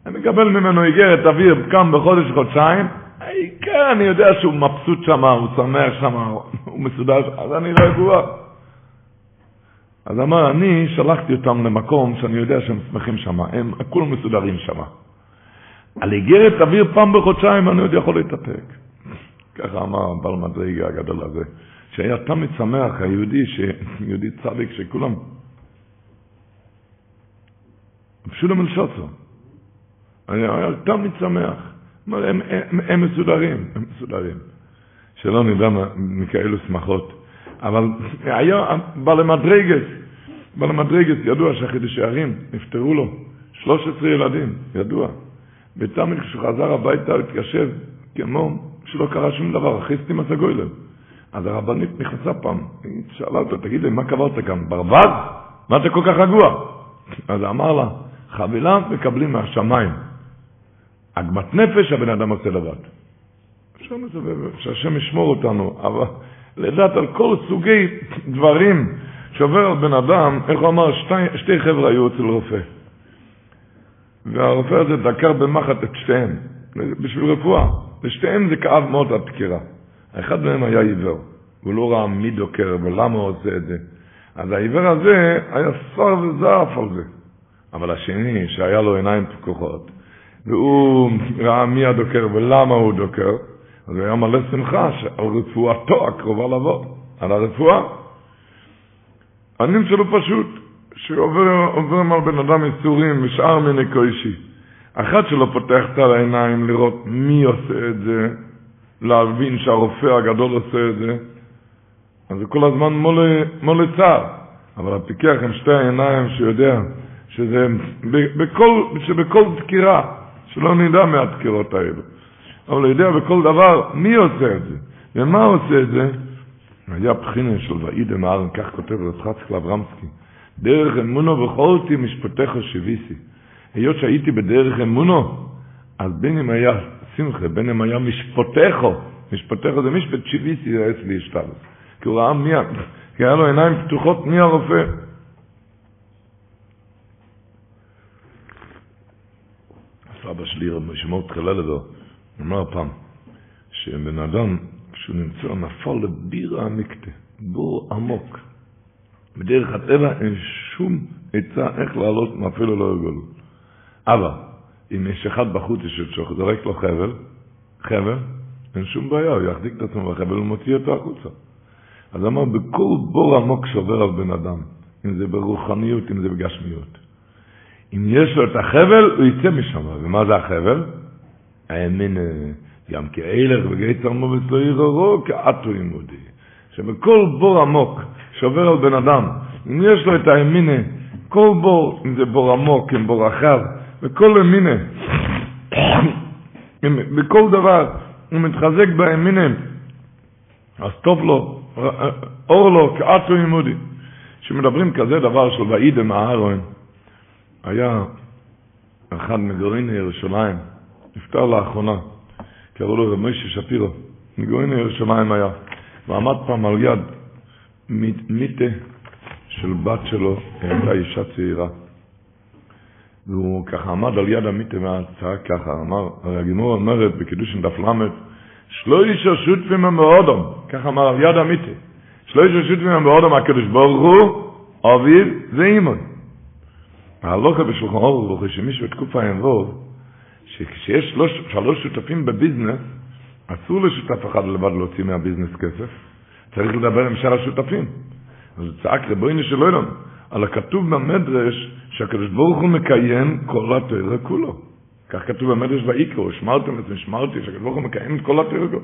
אני מקבל ממנו איגרת אוויר פעם בחודש, חודשיים, העיקר אני יודע שהוא מבסוט שם, הוא שמח שם, הוא מסודר, אז אני לא רגוע. אז אמר, אני שלחתי אותם למקום שאני יודע שהם שמחים שם, הם כולם מסודרים שם. על איגרת אוויר פעם בחודשיים אני עוד יכול להתאפק. ככה אמר בעל מדרגה הגדול הזה, שהיה תמיד שמח, היהודי, יהודי צדיק, שכולם... פשוט מלשוצו. היה תמיד שמח. הם, הם, הם מסודרים, הם מסודרים. שלא נדע מכאלו שמחות. אבל היה בעל מדרגס, בעל מדרגס ידוע שהחידוש הערים נפטרו לו 13 ילדים, ידוע. ותמיד כשהוא חזר הביתה הוא התיישב כמו שלא קרה שום דבר, אחרי סתימת הגוילם. אז הרבנית נכנסה פעם, היא שאלה אותו, תגיד לי, מה קברת כאן, ברווז? מה אתה כל כך רגוע? אז אמר לה, חבילה מקבלים מהשמיים. עגמת נפש הבן אדם עושה לבד. אפשר לסובב, שהשם ישמור אותנו, אבל לדעת על כל סוגי דברים שעובר על בן אדם, איך הוא אמר, שתי, שתי חבר'ה היו אצל רופא. והרופא הזה דקר במחט את שתיהם, בשביל רפואה. לשתיהם זה כאב מאוד הדקירה. האחד מהם היה עיוור, והוא לא ראה מי דוקר ולמה הוא עושה את זה. אז העיוור הזה היה שר וזעף על זה. אבל השני, שהיה לו עיניים פקוחות, והוא ראה מי הדוקר ולמה הוא דוקר, אז הוא היה מלא שמחה שעל רפואתו הקרובה לבוא, על הרפואה. הנמצא לו פשוט, שעוברים על בן אדם יצורים ושאר מיני קוישי. אחד שלא פותח את העיניים לראות מי עושה את זה, להבין שהרופא הגדול עושה את זה, אז זה כל הזמן מולה צער. אבל הפיקח עם שתי העיניים שיודע שזה בכל, שבכל דקירה, שלא נדע מהדקירות האלו. אבל הוא יודע בכל דבר מי עושה את זה, ומה עושה את זה. היה בחינה של ואידם הארן, כך כותב רצחצק לאברמסקי, דרך אמונו וחולתי משפטיך שביסי. היות שהייתי בדרך אמונו, אז בין אם היה שמחה, בין אם היה משפטיכו, משפטיכו זה משפט שביסי, זה אצלי השתלת. כי הוא ראה מי, כי היה לו עיניים פתוחות מי הרופא. סבא שלי, שמו תחילה לדו, אמר פעם, שבן אדם, כשהוא נמצא, נפל לבירה עמיקתא, בור עמוק. בדרך הטבע אין שום עצה איך לעלות אפילו לא יגולו. אבל, אם יש אחד בחוץ שזורק לו חבל, חבל, אין שום בעיה, הוא יחזיק את עצמו בחבל ומוציא אותו החוצה. אז אמר, בכל בור עמוק שעובר על בן אדם, אם זה ברוחניות, אם זה בגשמיות. אם יש לו את החבל, הוא יצא משם. ומה זה החבל? האמין, גם כאילך וגי צרמובץ לא יררו, כאתו ימודי. שבכל בור עמוק שעובר על בן אדם, אם יש לו את האמינה, כל בור, אם זה בור עמוק, אם בור רחב, בכל אמינה, בכל דבר, הוא מתחזק באמינה, אז טוב לו, אור לו, כאתו ימודי. שמדברים כזה דבר של ואידם אהרון, היה אחד מגרעיני ירושלים, נפטר לאחרונה, קראו לו רב משה שפירו, מגרעיני ירושלים היה, ועמד פעם על יד מיטה של בת שלו, הייתה אישה צעירה. והוא ככה עמד על יד המיטה והצעק ככה, אמר, הרי הגימור אומרת בקידוש דף ל', שלושה שותפים הם באודום, ככה אמר על יד המיטה, שלושה שותפים הם באודום, הקדוש ברוך הוא, אביו ואימון. ההלוכה בשולחן אורך, שמישהו בתקופה יבוא, שכשיש שלוש, שלוש שותפים בביזנס, אסור לשותף אחד לבד להוציא מהביזנס כסף, צריך לדבר עם שאר השותפים. אז צעק ריבונו של עולם, על הכתוב במדרש שהקדוש ברוך הוא מקיים כל התורה כולו. כך כתוב במדרש ויקרו, שמרתם את משמרתי, שהקדוש ברוך הוא מקיים את כל התורה כולו.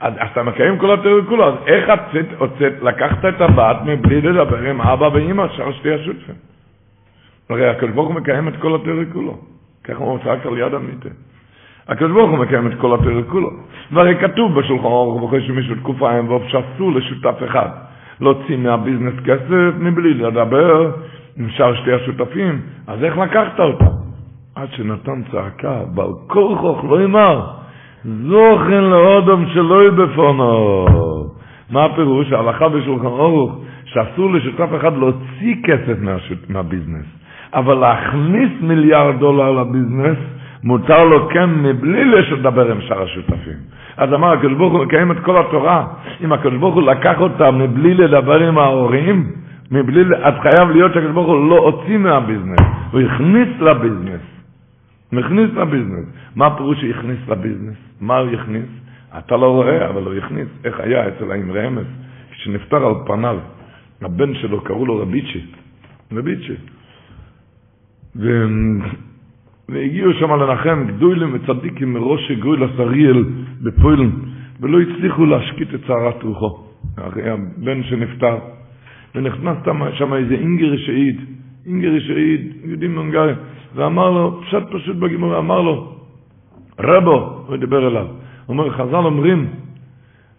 אז, אתה מקיים כל התורה כולו, אז איך הוצאת, לקחת את הבת מבלי לדבר עם אבא ואמא, שאר שתי השותפים? הרי הקדוש ברוך הוא מקיים את כל התורה כולו. ככה הוא צעק על יד המיטה. הקדוש ברוך הוא מקיים את כל התורה כולו. והרי כתוב בשולחן אורך ובכל שמישהו תקופה אין ואוף שאסור לשותף אחד להוציא מהביזנס כסף מבלי לדבר עם שאר שתי השותפים, אז איך לקחת אותה? עד שנתן צעקה, בעל כורחוך לא אמר, זוכן לאודם שלא בפונו. מה הפירוש? ההלכה בשולחן אורך, שאסור לשותף אחד להוציא כסף מהביזנס, אבל להכניס מיליארד דולר לביזנס, מותר לו כן מבלי לדבר עם שאר השותפים. אז אמר הקדוש ברוך הוא מקיים את כל התורה, אם הקדוש ברוך הוא לקח אותה מבלי לדבר עם ההורים, מבלי, אז חייב להיות שהקדוש ברוך הוא לא הוציא מהביזנס, הוא הכניס לביזנס. הוא הכניס לביזנס. מה הפירוש שהכניס לביזנס? מה הוא הכניס? אתה לא רואה, אבל הוא הכניס. איך היה אצל האמרי אמס, כשנפטר על פניו, הבן שלו, קראו לו רביצ'י. רביצ'י. ו... והגיעו שם לנחם גדולים וצדיקים מראש גוי לסריאל בפוילן, ולא הצליחו להשקיט את צערת רוחו. הבן שנפטר. ונכנס שם איזה אינגר שהעיד, אינגר שהעיד, יהודים מהונגריה, ואמר לו, פשט פשוט בגימור, אמר לו, רבו, הוא דיבר אליו, הוא אומר, חז"ל אומרים,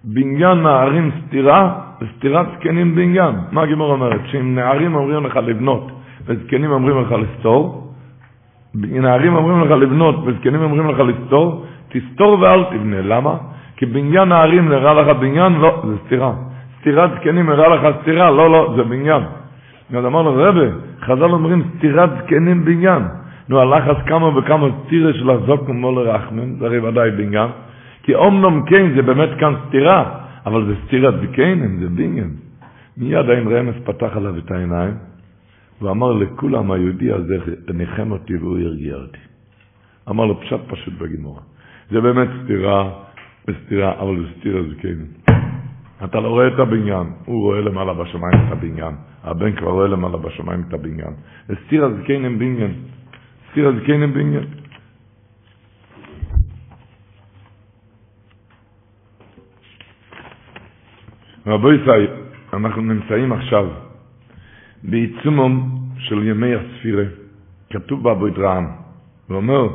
בניין נערים סתירה, וסתירת זקנים בניין. מה הגימור אומרת? שאם נערים אומרים לך לבנות, וזקנים אומרים לך לסתור, נערים אומרים לך לבנות, וזקנים אומרים לך לסתור, תסתור ואל תבנה. למה? כי בניין נערים נראה לך בניין, לא, זה סתירה. סתירת זקנים הראה לך סתירה, לא, לא, זה בניין. אז אמר לו, רבי, חז"ל אומרים סתירת זקנים בניין. נו, אז כמה וכמה סתירה של הזוק ומולר רחמן, זה הרי ודאי בניין. כי אומנום כן, זה באמת כאן סתירה, אבל זה סתירת זקנים, זה בניין. מיד האם רמז פתח עליו את העיניים, ואמר לכולם, היהודי הזה ניחם אותי והוא הרגיע אותי. אמר לו, פשט פשוט בגימור. זה באמת סתירה, סתירה, אבל זה סתירה זקנים. אתה לא רואה את הבניין, הוא רואה למעלה בשמיים את הבניין, הבן כבר רואה למעלה בשמיים את הבניין. סתיר הזקנים בניין, סתיר הזקנים בניין. רבו ישראל, אנחנו נמצאים עכשיו בעיצומם של ימי הספירה, כתוב באבוית רעם, ואומר,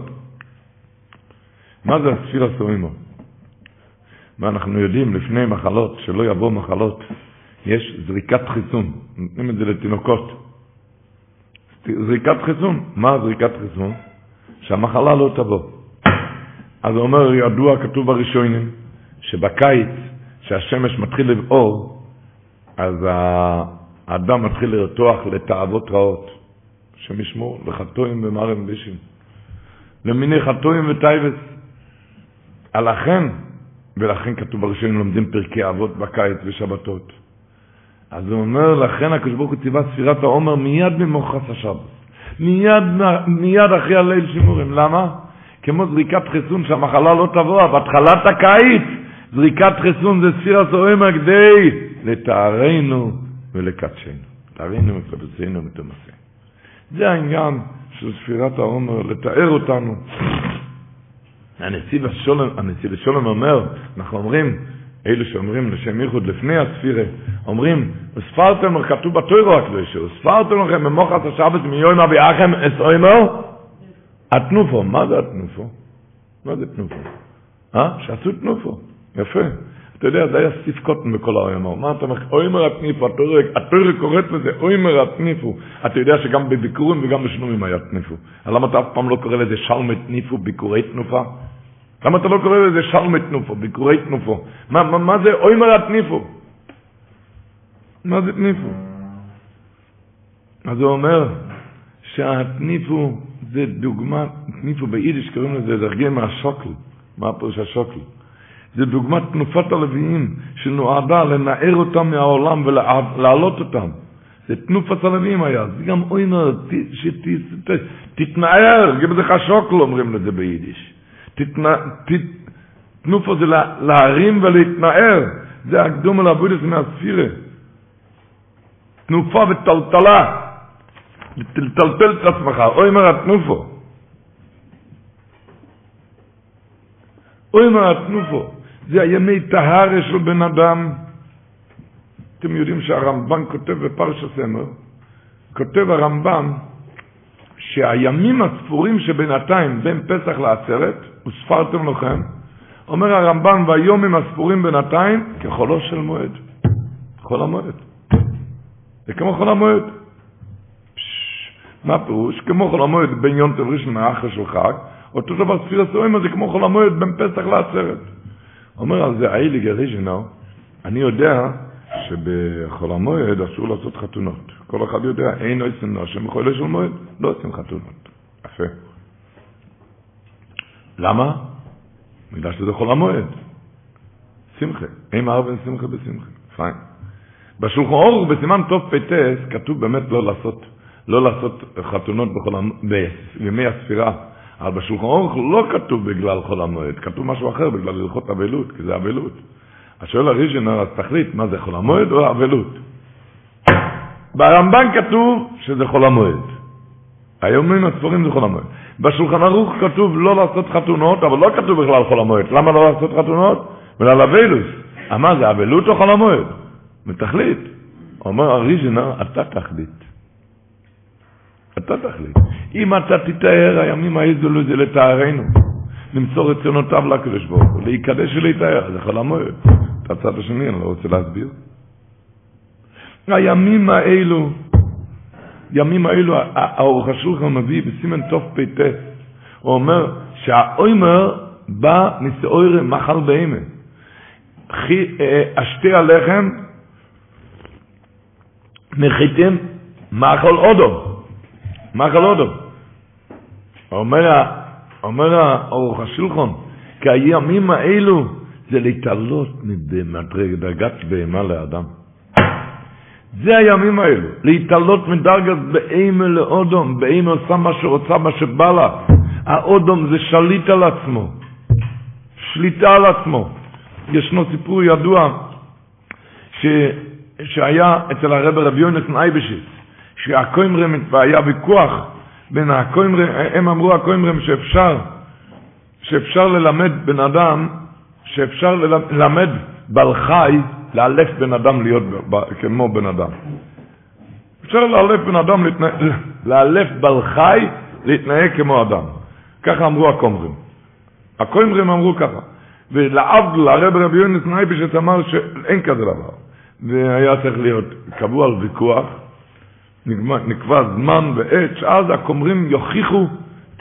מה זה הספירה סוימו? ואנחנו יודעים לפני מחלות, שלא יבוא מחלות, יש זריקת חיסון, נותנים את זה לתינוקות. זריקת חיסון, מה זריקת חיסון? שהמחלה לא תבוא. אז הוא אומר, ידוע, כתוב בראשונים, שבקיץ, שהשמש מתחיל לבעור, אז האדם מתחיל לרתוח לתאוות רעות, השם ישמור, לחטואים ומרם בישים. למיני חטואים וטייבס. לכן, ולכן כתוב בראשונים לומדים פרקי אבות בקיץ ושבתות. אז הוא אומר, לכן הקדוש ברוך הוא ציווה ספירת העומר מיד ממוחס השבת. מיד, מיד אחרי הליל שימורים. למה? כמו זריקת חיסון שהמחלה לא תבוא, בהתחלת הקיץ, זריקת חיסון זה ספירת העומר כדי לטהרנו ולקדשנו. לטהרנו ולקדשנו ותמסה. זה העניין של ספירת העומר, לתאר אותנו. הנציב השולם, הנציב השולם אומר, אנחנו אומרים, אלו שאומרים לשם ייחוד לפני הספירה, אומרים, וספרתם, כתוב בתוירו הקדושה, וספרתם לכם במוחת השבת מיום אביאכם אסוימו, התנופו, מה זה התנופו? מה זה תנופו? אה? שעשו תנופו, יפה. אתה יודע, זה היה סטיף קוטן בכל האוימר. מה אתה אומר? אוימר התניפו, התורה קוראת לזה אוימר התניפו. אתה יודע שגם בביקורים וגם בשנומים היה תניפו. למה אתה אף פעם לא קורא לזה שלמת תניפו, ביקורי תנופה? למה אתה לא קורא לזה שלמת תנופו, ביקורי תנופו? מה, מה, מה זה אוימר התניפו? מה זה תניפו? אז הוא אומר שהתניפו זה דוגמה, תניפו ביידיש קוראים לזה דרגי מהשוקל. מה הפירוש השוקל? זה דוגמת תנופת הלוויים שנועדה לנער אותם מהעולם ולהעלות אותם. זה תנופת הלווים היה, זה גם אוימר, תתנער, גיב זה חשוקל אומרים לזה ביידיש. תנופו זה להרים ולהתנער, זה הקדום על עבודת מהספירה. תנופה וטלטלה, לטלטל את עצמך, אוימר התנופו. אוימר התנופו, זה הימי טהרה של בן אדם. אתם יודעים שהרמב"ן כותב בפרשת סמר, כותב הרמב"ן שהימים הספורים שבינתיים בין פסח לעצרת, וספרתם לכם, אומר הרמב"ן, והיומים הספורים בינתיים כחולו של מועד. חול המועד. זה כמו חול המועד. מה פירוש? כמו חול המועד בין יום טוב ראשון לאחר של חג, אותו דבר ספיר הסורים זה כמו חול המועד בין פסח לעצרת. אומר על זה האיליג הריז'נר, אני יודע שבחול המועד אסור לעשות חתונות. כל אחד יודע, אין עושים נושם בחולי של מועד, לא עושים חתונות. יפה. למה? בגלל שזה חול המועד. שמחה. אין מערב אין שמחה בשמחה. פיין. בשולחן אורך בסימן טוב פטס כתוב באמת לא לעשות, לא לעשות חתונות בכל, בימי הספירה. אבל בשולחן אורך לא כתוב בגלל חול המועד, כתוב משהו אחר בגלל הלכות אבלות, כי זה אבלות. השואל הראשון, אז תחליט מה זה חול המועד או אבלות. ברמב"ן כתוב שזה חול המועד. היומים הספורים זה חול המועד. בשולחן ערוך כתוב לא לעשות חתונות, אבל לא כתוב בכלל חול המועד. למה לא לעשות חתונות? בגלל אבלוס. מה זה, אבלות או חול המועד? ותחליט. אומר הריז'נר, אתה תחליט. אתה תחליט. אם אתה תתאר, הימים האיזו זה לתארנו. למסור את צונותיו לקדוש ברוך הוא, להיקדש ולהתאר, זה חול המועד. את הצד השני, אני לא רוצה להסביר. הימים האלו, ימים האלו, האורך השולחן מביא בסימן תוף פ"ט, הוא אומר שהאוימר בא מסעויר מחל בהמה. אשתי הלחם מחיתם מאכל אודו. מאכל אודו. אומר, אומר האורך השולחן, כי הימים האלו זה להתעלות מדרגת בהמה לאדם. זה הימים האלו, להתעלות מדרגת באימה לאודום, באימה עושה מה שרוצה, מה שבא לה. האודום זה שליט על עצמו, שליטה על עצמו. ישנו סיפור ידוע ש... שהיה אצל הרב רבי יונס נייבשיץ, שהקוימרם, והיה ויכוח בין הקוימרם, הם אמרו הקוימרם שאפשר, שאפשר ללמד בן אדם, שאפשר ללמד בעל חי לאלף בן אדם להיות כמו בן אדם. אפשר לאלף בן אדם, לאלף בעל חי להתנהג כמו אדם. ככה אמרו הקומרים. הקומרים אמרו ככה. ולעבדל, הרב רבי יונס נייבשת אמר שאין כזה דבר. והיה צריך להיות קבוע על ויכוח, נקבע זמן ועת, שאז הכומרים יוכיחו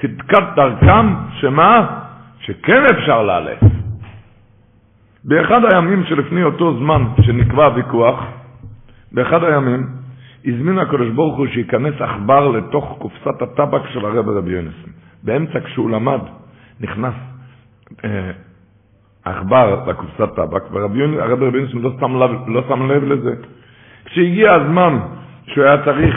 צדקת דרכם, שמה? שכן אפשר לאלף. באחד הימים שלפני אותו זמן שנקבע הוויכוח, באחד הימים, הזמין הקדוש ברוך הוא שייכנס עכבר לתוך קופסת הטבק של הרב רבי יונסון. באמצע כשהוא למד, נכנס אה, עכבר אה, לקופסת טבק, והרב רבי יונסון לא לא שם לב לזה. כשהגיע הזמן שהוא היה צריך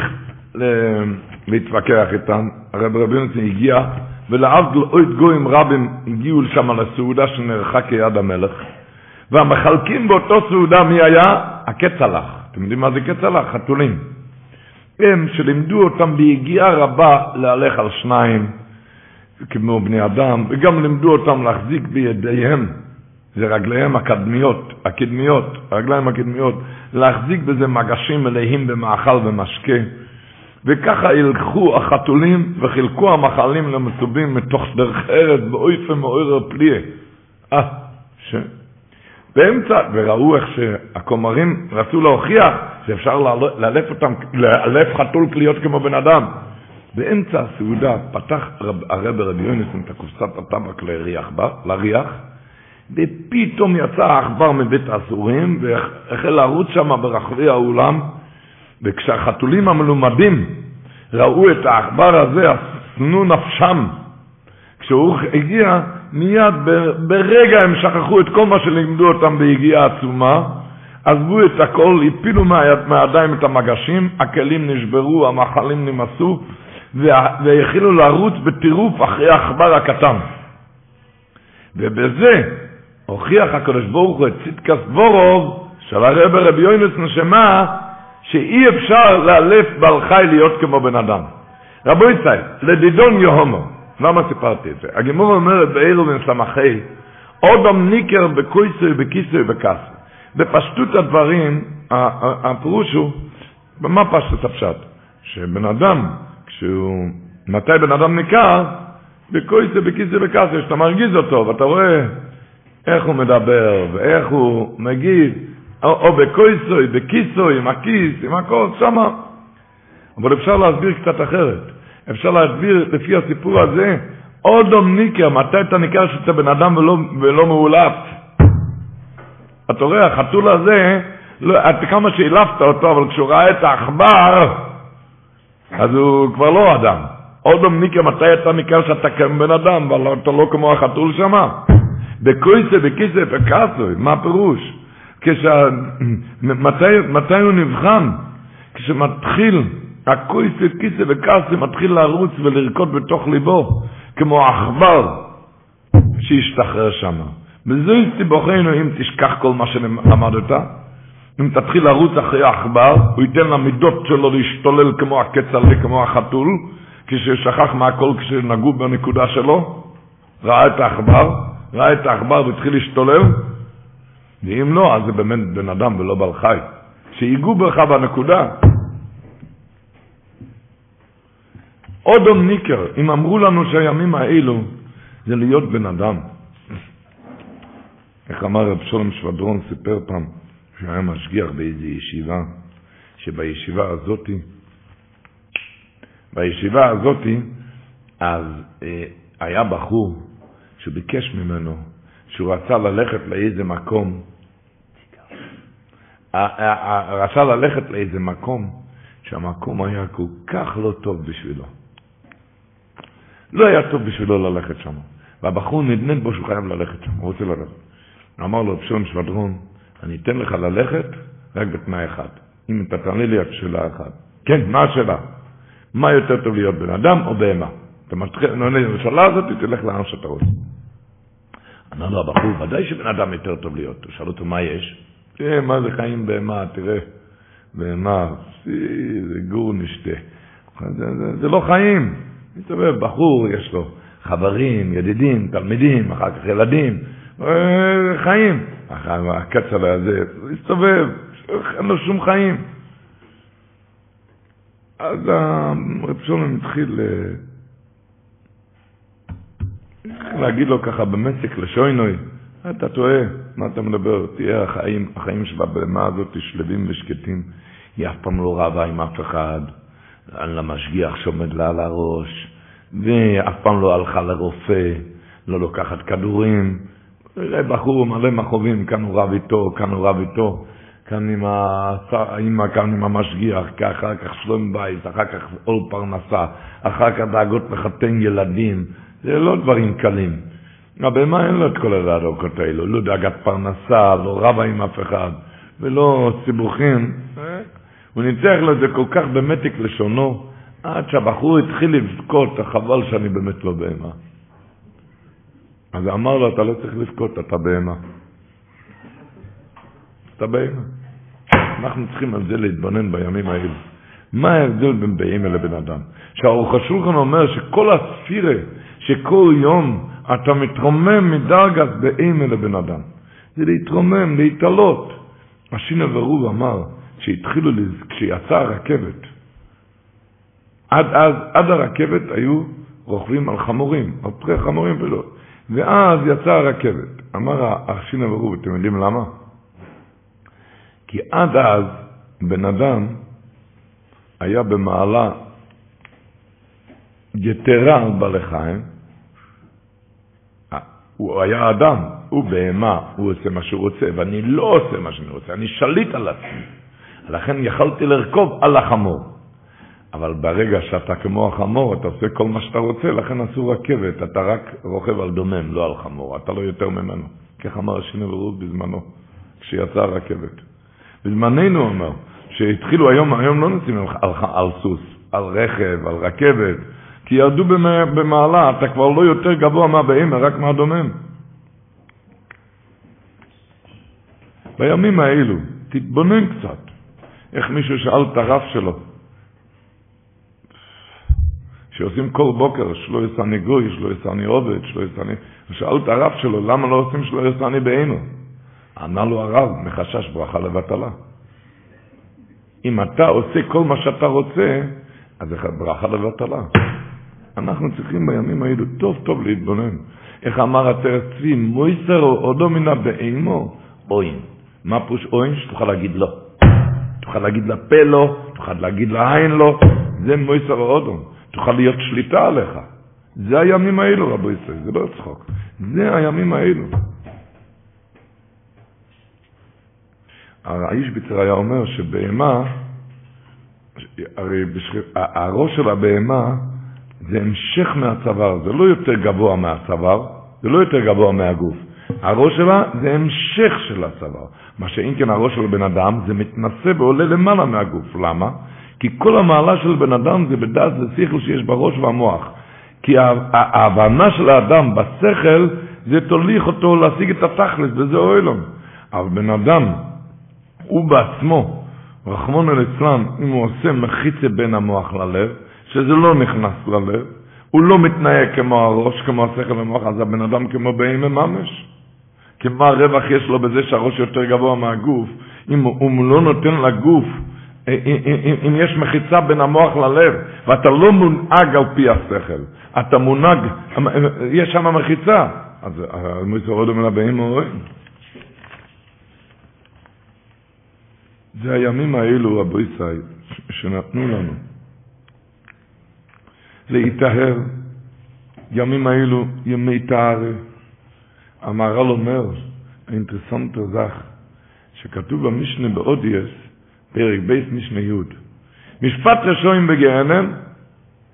להתווכח איתם, הרב רבי יונסון הגיע, ולעבדל אוהד גויים רבים הגיעו לשם לסעודה שנערכה כיד המלך. והמחלקים באותו סעודה מי היה? הכצלח. אתם יודעים מה זה כצלח? חתולים. הם שלימדו אותם ביגיעה רבה להלך על שניים, כמו בני אדם, וגם לימדו אותם להחזיק בידיהם, זה רגליהם הקדמיות, הקדמיות, הרגליים הקדמיות, להחזיק בזה מגשים מלאים במאכל ומשקה. וככה ילכו החתולים וחילקו המחלים למצובים מתוך דרך ארץ באויפה מאויר פליה. אה, ש... באמצע, וראו איך שהכומרים רצו להוכיח שאפשר לאלף אותם, לאלף חתול כליות כמו בן אדם. באמצע הסעודה פתח הרב רבי יונסון את הקופסת הטבק להריח בה, להריח, ופתאום יצא העכבר מבית האסורים והחל לרוץ שם ברחבי האולם, וכשהחתולים המלומדים ראו את העכבר הזה, שנאו נפשם. כשהוא הגיע, מיד ברגע הם שכחו את כל מה שלימדו אותם ביגיעה עצומה, עזבו את הכל, הפילו מהידיים את המגשים, הכלים נשברו, המאכלים נמסו, והחלו לרוץ בטירוף אחרי העכבר הקטן. ובזה הוכיח הקדוש ברוך הוא את צדקת בורוב של הרב רבי יוינס נשמה, שאי אפשר לאלף בעל חי להיות כמו בן אדם. רבו ישראל, לדידון יהומו, למה סיפרתי את זה? הגימור אומרת בעיר ובן סמכי, אודם ניקר בקויסוי, בכיסוי, בכסוי. בפשטות הדברים, הפירוש הוא, מה פשטות הפשט? שבן אדם, כשהוא, מתי בן אדם ניכר? בקויסוי, בכיסוי, בכסוי, שאתה מרגיז אותו, ואתה רואה איך הוא מדבר, ואיך הוא מגיד, או, או בקויסוי, בכיסוי, עם הכיס, עם הכל, שמה. אבל אפשר להסביר קצת אחרת. אפשר להסביר לפי הסיפור הזה, אודום ניקר, מתי אתה ניכר שאתה בן אדם ולא, ולא מאולף? אתה רואה, החתול הזה, לא, כמה שהעלפת אותו, אבל כשהוא ראה את העכבר, אז הוא כבר לא אדם. אודום ניקר, מתי אתה ניכר שאתה כבן אדם, אבל אתה לא כמו החתול שמה? בקויסה, בכיסא, בקסוי, מה הפירוש? כשה... מתי, מתי הוא נבחן? כשמתחיל הקויסה, כיסא וקסוי מתחיל לרוץ ולרקוד בתוך ליבו, כמו עכבר שהשתחרר שם. וזוהי סיבוכנו אם תשכח כל מה שלמדת, אם תתחיל לרוץ אחרי העכבר, הוא ייתן למידות שלו להשתולל כמו הכצל'ה, כמו החתול, כששכח מהכל כשנגעו בנקודה שלו, ראה את העכבר, ראה את העכבר והתחיל להשתולל, ואם לא, אז זה באמת בן אדם ולא בעל חי. שיגעו בך בנקודה. אודום ניקר, אם אמרו לנו שהימים האלו זה להיות בן אדם. איך אמר רב שולם שבדרון, סיפר פעם, שהוא היה משגיח באיזו ישיבה, שבישיבה הזאתי, בישיבה הזאתי, אז אה, היה בחור שביקש ממנו, שהוא רצה ללכת לאיזה מקום, רצה ללכת לאיזה מקום, שהמקום היה כל כך לא טוב בשבילו. לא היה טוב בשבילו ללכת שם. והבחור נדנד בו שהוא חייב ללכת שם, הוא רוצה ללכת. אמר לו, פשון שבדרון, אני אתן לך ללכת רק בתנאי אחד. אם אתה תענה לי את שאלה אחת. כן, מה השאלה? מה יותר טוב להיות בן אדם או בהמה? אתה מתחיל, עונה לשאלה הזאת, תלך לאן שאתה רוצה. אמר לו הבחור, ודאי שבן אדם יותר טוב להיות. הוא שאל אותו, מה יש? תראה, מה זה חיים בהמה, תראה. בהמה, זה גור נשתה. זה, זה, זה לא חיים. מסתובב בחור, יש לו חברים, ידידים, תלמידים, אחר כך ילדים, אה, חיים. הכצל'ה הזה, הוא הסתובב, אין לו שום חיים. אז רב שולם התחיל אה, להגיד לו ככה במצק לשוינוי, אתה טועה, מה אתה מדבר? תהיה החיים, החיים שבבמה הזאת שלווים ושקטים. היא אף פעם לא רבה עם אף אחד. על המשגיח שעומד לה על הראש, ואף פעם לא הלכה לרופא, לא לוקחת כדורים. ראה בחור מלא מכאובים, כאן הוא רב איתו, כאן הוא רב איתו, כאן עם האמא, כאן עם המשגיח, אחר כך שלום בית, אחר כך עול פרנסה, אחר כך דאגות לחתן ילדים, זה לא דברים קלים. הבהמה אין לו את כל הדאגות האלו, לא דאגת פרנסה, לא רבה עם אף אחד, ולא סיבוכים. הוא ניצח לו את זה כל כך במתק לשונו, עד שהבחור התחיל לבכות, חבל שאני באמת לא בהמה. אז אמר לו, אתה לא צריך לבכות, אתה בהמה. אתה בהמה. אנחנו צריכים על זה להתבונן בימים האלה. מה ההבדל בין בהמה לבן אדם? שהאורך השולחן אומר שכל הספירה, שכל יום אתה מתרומם מדרגת בהמה לבן אדם. זה להתרומם, להתעלות. השינה ורוב אמר, כשהתחילו, כשיצאה הרכבת, עד אז, עד הרכבת היו רוכבים על חמורים, על פרי חמורים ולא. ואז יצאה הרכבת. אמר השינה ברור, אתם יודעים למה? כי עד אז בן אדם היה במעלה יתרה על בעלי חיים, הוא היה אדם, הוא בהמה, הוא עושה מה שהוא רוצה, ואני לא עושה מה שאני רוצה, אני שליט על עצמי. לכן יכלתי לרכוב על החמור. אבל ברגע שאתה כמו החמור, אתה עושה כל מה שאתה רוצה, לכן עשו רכבת, אתה רק רוכב על דומם, לא על חמור, אתה לא יותר ממנו. כך אמר השינה ברור בזמנו, כשיצאה הרכבת. בזמננו אומר, שהתחילו היום, היום לא נוסעים על, על סוס, על רכב, על רכבת, כי ירדו במעלה, אתה כבר לא יותר גבוה מהבהמה, רק מהדומם. בימים האלו, תתבונן קצת, איך מישהו שאל את הרב שלו, שעושים כל בוקר, שלא יסעני גוי, שלא יסעני עובד, שלא יסעני... שאל את הרב שלו, למה לא עושים שלא יסעני בהמה? ענה לו הרב, מחשש ברכה לבטלה. אם אתה עושה כל מה שאתה רוצה, אז זה ברכה לבטלה. אנחנו צריכים בימים האלו טוב טוב להתבונן. איך אמר עטרת צבי, מויסר עודו מן הבהמו, אוין. מה פוש אוין? שתוכל להגיד לא. תוכל להגיד לפה לא, תוכל להגיד לעין לא, זה מויסר עודו. תוכל להיות שליטה עליך. זה הימים האלו, רבו ישראל, זה לא צחוק. זה הימים האלו. האיש בצר היה אומר שבהמה, הרי הראש של הבהמה זה המשך מהצוואר, זה לא יותר גבוה מהצוואר, זה לא יותר גבוה מהגוף. הראש שלה זה המשך של הצוואר. מה שאם כן הראש של בן אדם זה מתנשא ועולה למעלה מהגוף. למה? כי כל המעלה של בן אדם זה בדעת ושכל שיש בראש והמוח. כי ההבנה של האדם בשכל זה תוליך אותו להשיג את התכלס, וזה אוהלום. אבל בן אדם, הוא בעצמו, רחמון אל אצלם, אם הוא עושה מחיצה בין המוח ללב, שזה לא נכנס ללב, הוא לא מתנהג כמו הראש, כמו השכל והמוח, אז הבן אדם כמו בהמה ממש. כי מה הרווח יש לו בזה שהראש יותר גבוה מהגוף? אם הוא לא נותן לגוף, אם יש מחיצה בין המוח ללב, ואתה לא מונהג על פי השכל, אתה מונהג, יש שם מחיצה, אז מויסר עוד מן הבאים רואים. זה הימים האלו, רבו ישראל, שנתנו לנו. להיטהר, ימים האלו ימי טהרה. המהר"ל אומר, האינטרסנטר זך, שכתוב במשנה באודייס, פרק בייס משנה י', משפט רשועים בגיהנם,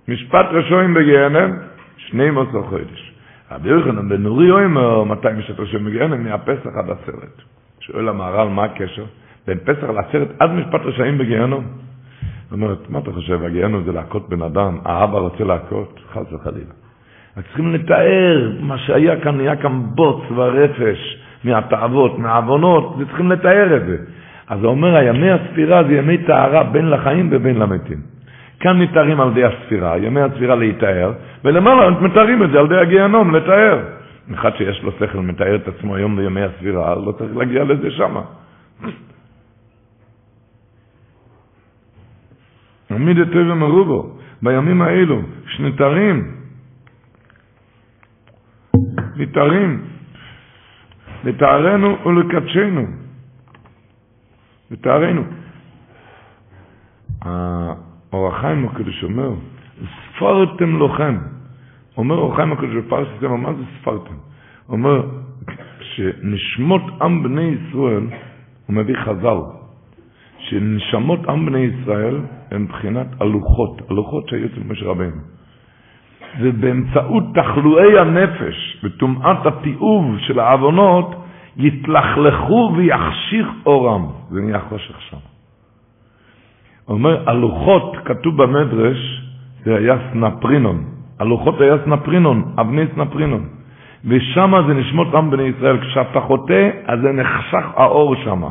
משפט רשועים בגיהנם, שני מוסר חודש. רבי יוחנן בן נורי אומר, מתי משפט רשועים בגיהנם? מהפסח עד הסרט. שואל המהר"ל, מה הקשר? בין פסח לעשרת עד משפט רשעים בגיהנום. אומרת, מה אתה חושב, הגיהנום זה להכות בן אדם, האבא רוצה להכות? חס וחלילה. רק צריכים לתאר מה שהיה כאן, נהיה כאן בוץ ורפש מהתאוות, מהעוונות, וצריכים לתאר את זה. אז הוא אומר, ימי הספירה זה ימי טהרה בין לחיים ובין למתים. כאן מתארים על ידי הספירה, ימי הספירה להיטהר, ולמעלה מתארים את זה על ידי הגיהנום, לתאר. אחד שיש לו שכל מתאר את עצמו היום בימי הספירה, לא צריך להגיע לזה שמה. עמיד את טבע מרובו, בימים האלו, שנתרים, מתארים, לתארנו ולקדשנו. לטהרנו. האור החיים הקדוש אומר, ספרתם לוחם. אומר אור החיים הקדוש בפרשת מה זה ספרתם? אומר, שנשמות עם בני ישראל, הוא מביא חז"ל, שנשמות עם בני ישראל הן מבחינת הלוחות, הלוחות שהיו אצל משה רבינו. ובאמצעות תחלואי הנפש וטומאת התיעוב של העוונות, יתלכלכו ויחשיך אורם. זה נהיה חושך שם. אומר, הלוחות, כתוב במדרש, זה היה סנפרינון. הלוחות היה סנפרינון, אבני סנפרינון. ושם זה נשמות עם בני ישראל. כשאתה חוטא, אז זה נחשך האור שם.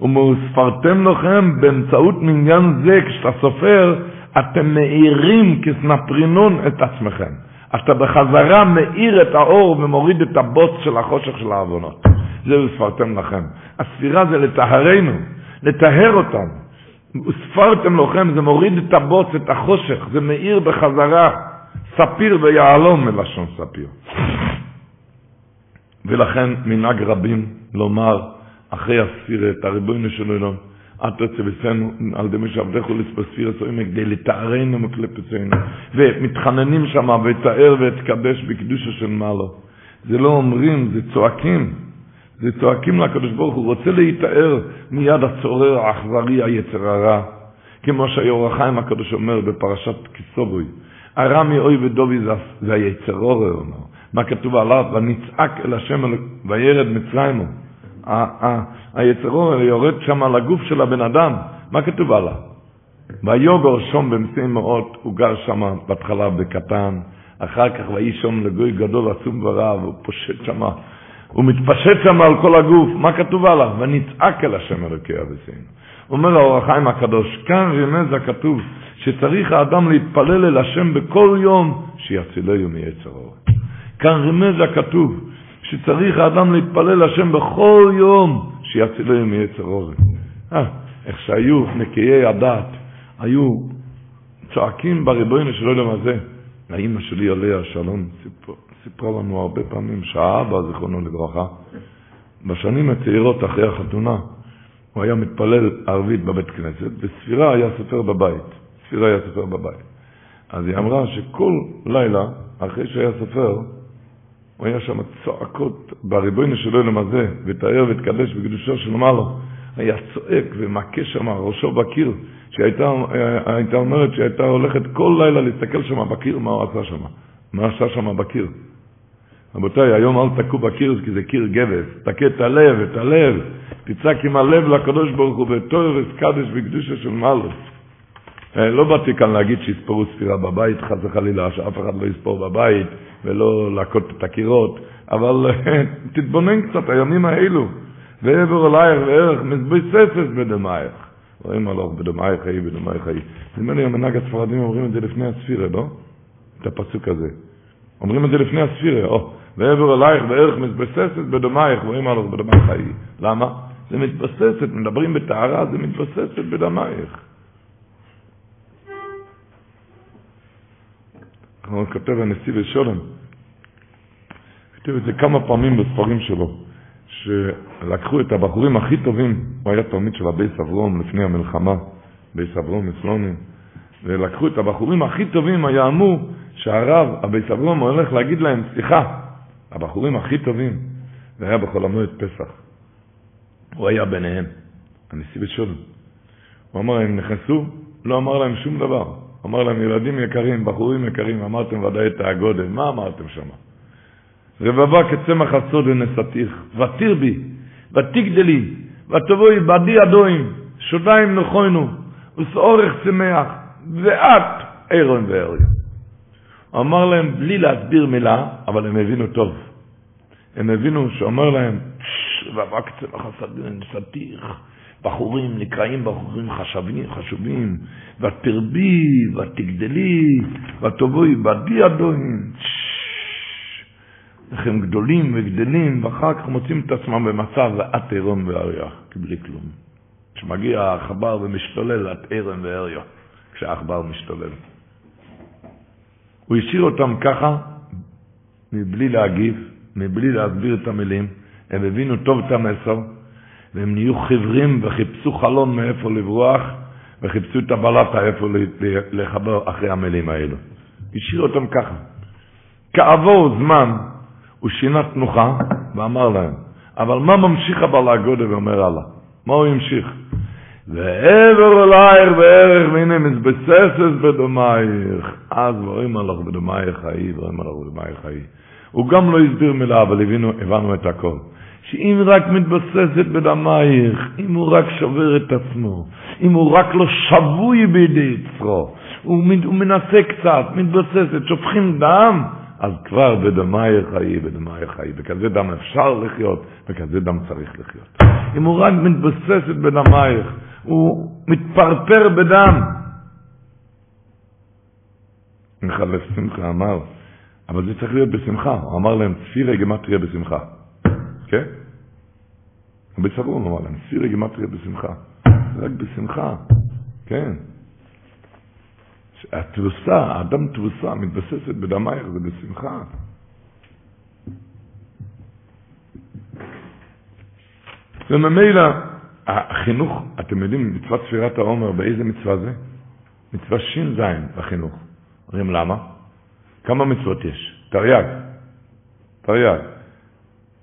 ומוספרתם לכם באמצעות מניין זה, כשאתה סופר, אתם מאירים כסנפרינון את עצמכם. אתה בחזרה מאיר את האור ומוריד את הבוץ של החושך של העוונות. זהו ספרתם לכם. הספירה זה לטהרנו, לטהר אותם. ספרתם לכם, זה מוריד את הבוץ, את החושך, זה מאיר בחזרה, ספיר ויהלום מלשון ספיר. ולכן מנהג רבים לומר אחרי הספירת, הריבונו של עולם, את תצא בסנו על ידי מי שעבדך לספספיר הסוימה כדי לתארנו מקלפצינו ומתחננים שם ותאר ותקדש בקדושה של מעלו זה לא אומרים, זה צועקים זה צועקים לקדוש ברוך הוא, רוצה להיטהר מיד הצורר האכזרי, היצר הרע. כמו שהיור החיים הקדוש אומר בפרשת כיסובוי, הרע מאוי ודובי זה, היצר עורר. מה כתוב עליו? ונצעק אל השם וירד מצרימו. היצרור יורד שם על הגוף של הבן אדם, מה כתוב עליו? ויוגר שום במסי מאות, הוא גר שם בהתחלה בקטן, אחר כך ויהי שום לגוי גדול עצום ורב, הוא פושט שם, הוא מתפשט שם על כל הגוף, מה כתוב עליו? ונצעק אל השם אלוקי אביסינו. אומר האור החיים הקדוש, כאן רמז הכתוב שצריך האדם להתפלל אל השם בכל יום שיצילהו מיצר אור. כאן רמז הכתוב שצריך האדם להתפלל השם בכל יום שיצילהו מיצר אור. אה, איך שהיו נקיי הדעת, היו צועקים בריבונו של עולם הזה. האימא שלי עליה שלום סיפרה לנו הרבה פעמים שהאבא, זיכרונו לברכה, בשנים הצעירות אחרי החתונה, הוא היה מתפלל ערבית בבית כנסת, וספירה היה סופר בבית. ספירה היה סופר בבית. אז היא אמרה שכל לילה, אחרי שהיה סופר, הוא היה שם צועקות בריבונו של עולם הזה, ותאר ותקדש בקדושו של מעלה. היה צועק ומכה שם ראשו בקיר, שהייתה אומרת שהייתה הולכת כל לילה להסתכל שם בקיר, מה הוא עשה שם, מה עשה שם בקיר. רבותיי, היום אל תקעו בקיר כי זה קיר גבס, תכה את הלב, את הלב, תצעק עם הלב לקדוש ברוך הוא בתורס קדש וקדושה של מעלות. אה, לא באתי כאן להגיד שיספרו ספירה בבית, חס וחלילה, שאף אחד לא יספור בבית ולא להכות את הקירות, אבל תתבונן קצת, הימים האלו. ועבר אלייך וערך מזבססס בדמייך. רואים הלוך בדמייך חיי, בדמייך חיי. נדמה לי המנהג הספרדים אומרים את זה לפני הספירה, לא? את הפסוק הזה. אומרים את זה לפני הספירה, או, ועבר אלייך וערך מזבססת בדמייך, רואים הלוך בדמייך חיי. למה? זה מתבוססת, מדברים בטהרה, זה מתבוססת בדמייך. כותב הנתיבות שלום, כותב את זה כמה פעמים בספרים שלו. שלקחו את הבחורים הכי טובים, הוא היה תלמיד של הבייס אברום לפני המלחמה, בייס אברום מסלונים, ולקחו את הבחורים הכי טובים, היה אמור שהרב, הבייס אברום, הולך להגיד להם, סליחה, הבחורים הכי טובים, זה היה בחול המועד פסח. הוא היה ביניהם, הנשיא בשולם. הוא אמר להם, נכנסו, לא אמר להם שום דבר. אמר להם, ילדים יקרים, בחורים יקרים, אמרתם ודאי את הגודל, מה אמרתם שם? רבבה כצמח הסוד ונסתיך, ותיר בי, ותגדלי, ותבואי בעדי אדוים, שודיים נכוינו, ושאורך צמח, ואת אירון ואריה. אמר להם בלי להסביר מילה, אבל הם הבינו טוב. הם הבינו שאומר להם, רבבה כצמח הסוד ונסתיך, בחורים נקראים בחורים חשבים, חשובים, ותרבי, ותגדלי, ותבואי בעדי אדוים, איך הם גדולים וגדלים, ואחר כך מוצאים את עצמם במצב ואת עירום ואריה, כי בלי כלום. כשמגיע העכבר ומשתולל, את עירום ואריה, כשהעכבר משתולל. הוא השאיר אותם ככה, מבלי להגיב, מבלי להסביר את המילים. הם הבינו טוב את המסר, והם נהיו חיוורים וחיפשו חלון מאיפה לברוח, וחיפשו את הבלטה איפה לחבר אחרי המילים האלו. השאיר אותם ככה. כעבור זמן, הוא שינה תנוחה ואמר להם, אבל מה ממשיך הבעל הגודל ואומר הלאה? מה הוא המשיך? ועבר אלייך בערך והנה מזבססס בדומייך. אז ורואים עליך בדומייך חיי, ורואים עליך בדומייך חיי. הוא גם לא הסביר מילה, אבל הבינו, הבנו את הכל. שאם רק מתבססת בדמייך, אם הוא רק שובר את עצמו, אם הוא רק לא שבוי בידי יצרו, הוא, הוא מנסה קצת, מתבססת, שופכים דם, אז כבר בדמייך חיי, בדמייך חיי. בכזה דם אפשר לחיות, בכזה דם צריך לחיות. אם הוא רק מתבססת בדמייך, הוא מתפרפר בדם. מחלף שמחה אמר, אבל זה צריך להיות בשמחה. הוא אמר להם, צפירי גמטריה בשמחה. כן? רבי סברון אמר להם, צפירי גמטריה בשמחה. רק בשמחה, כן. התבוסה, האדם תבוסה, מתבססת בדמייך ובשמחה. וממילא, החינוך, אתם יודעים, מצוות ספירת העומר, באיזה מצווה זה? מצווה ש"ז בחינוך. אומרים למה? כמה מצוות יש? תרי"ג. תרי"ג.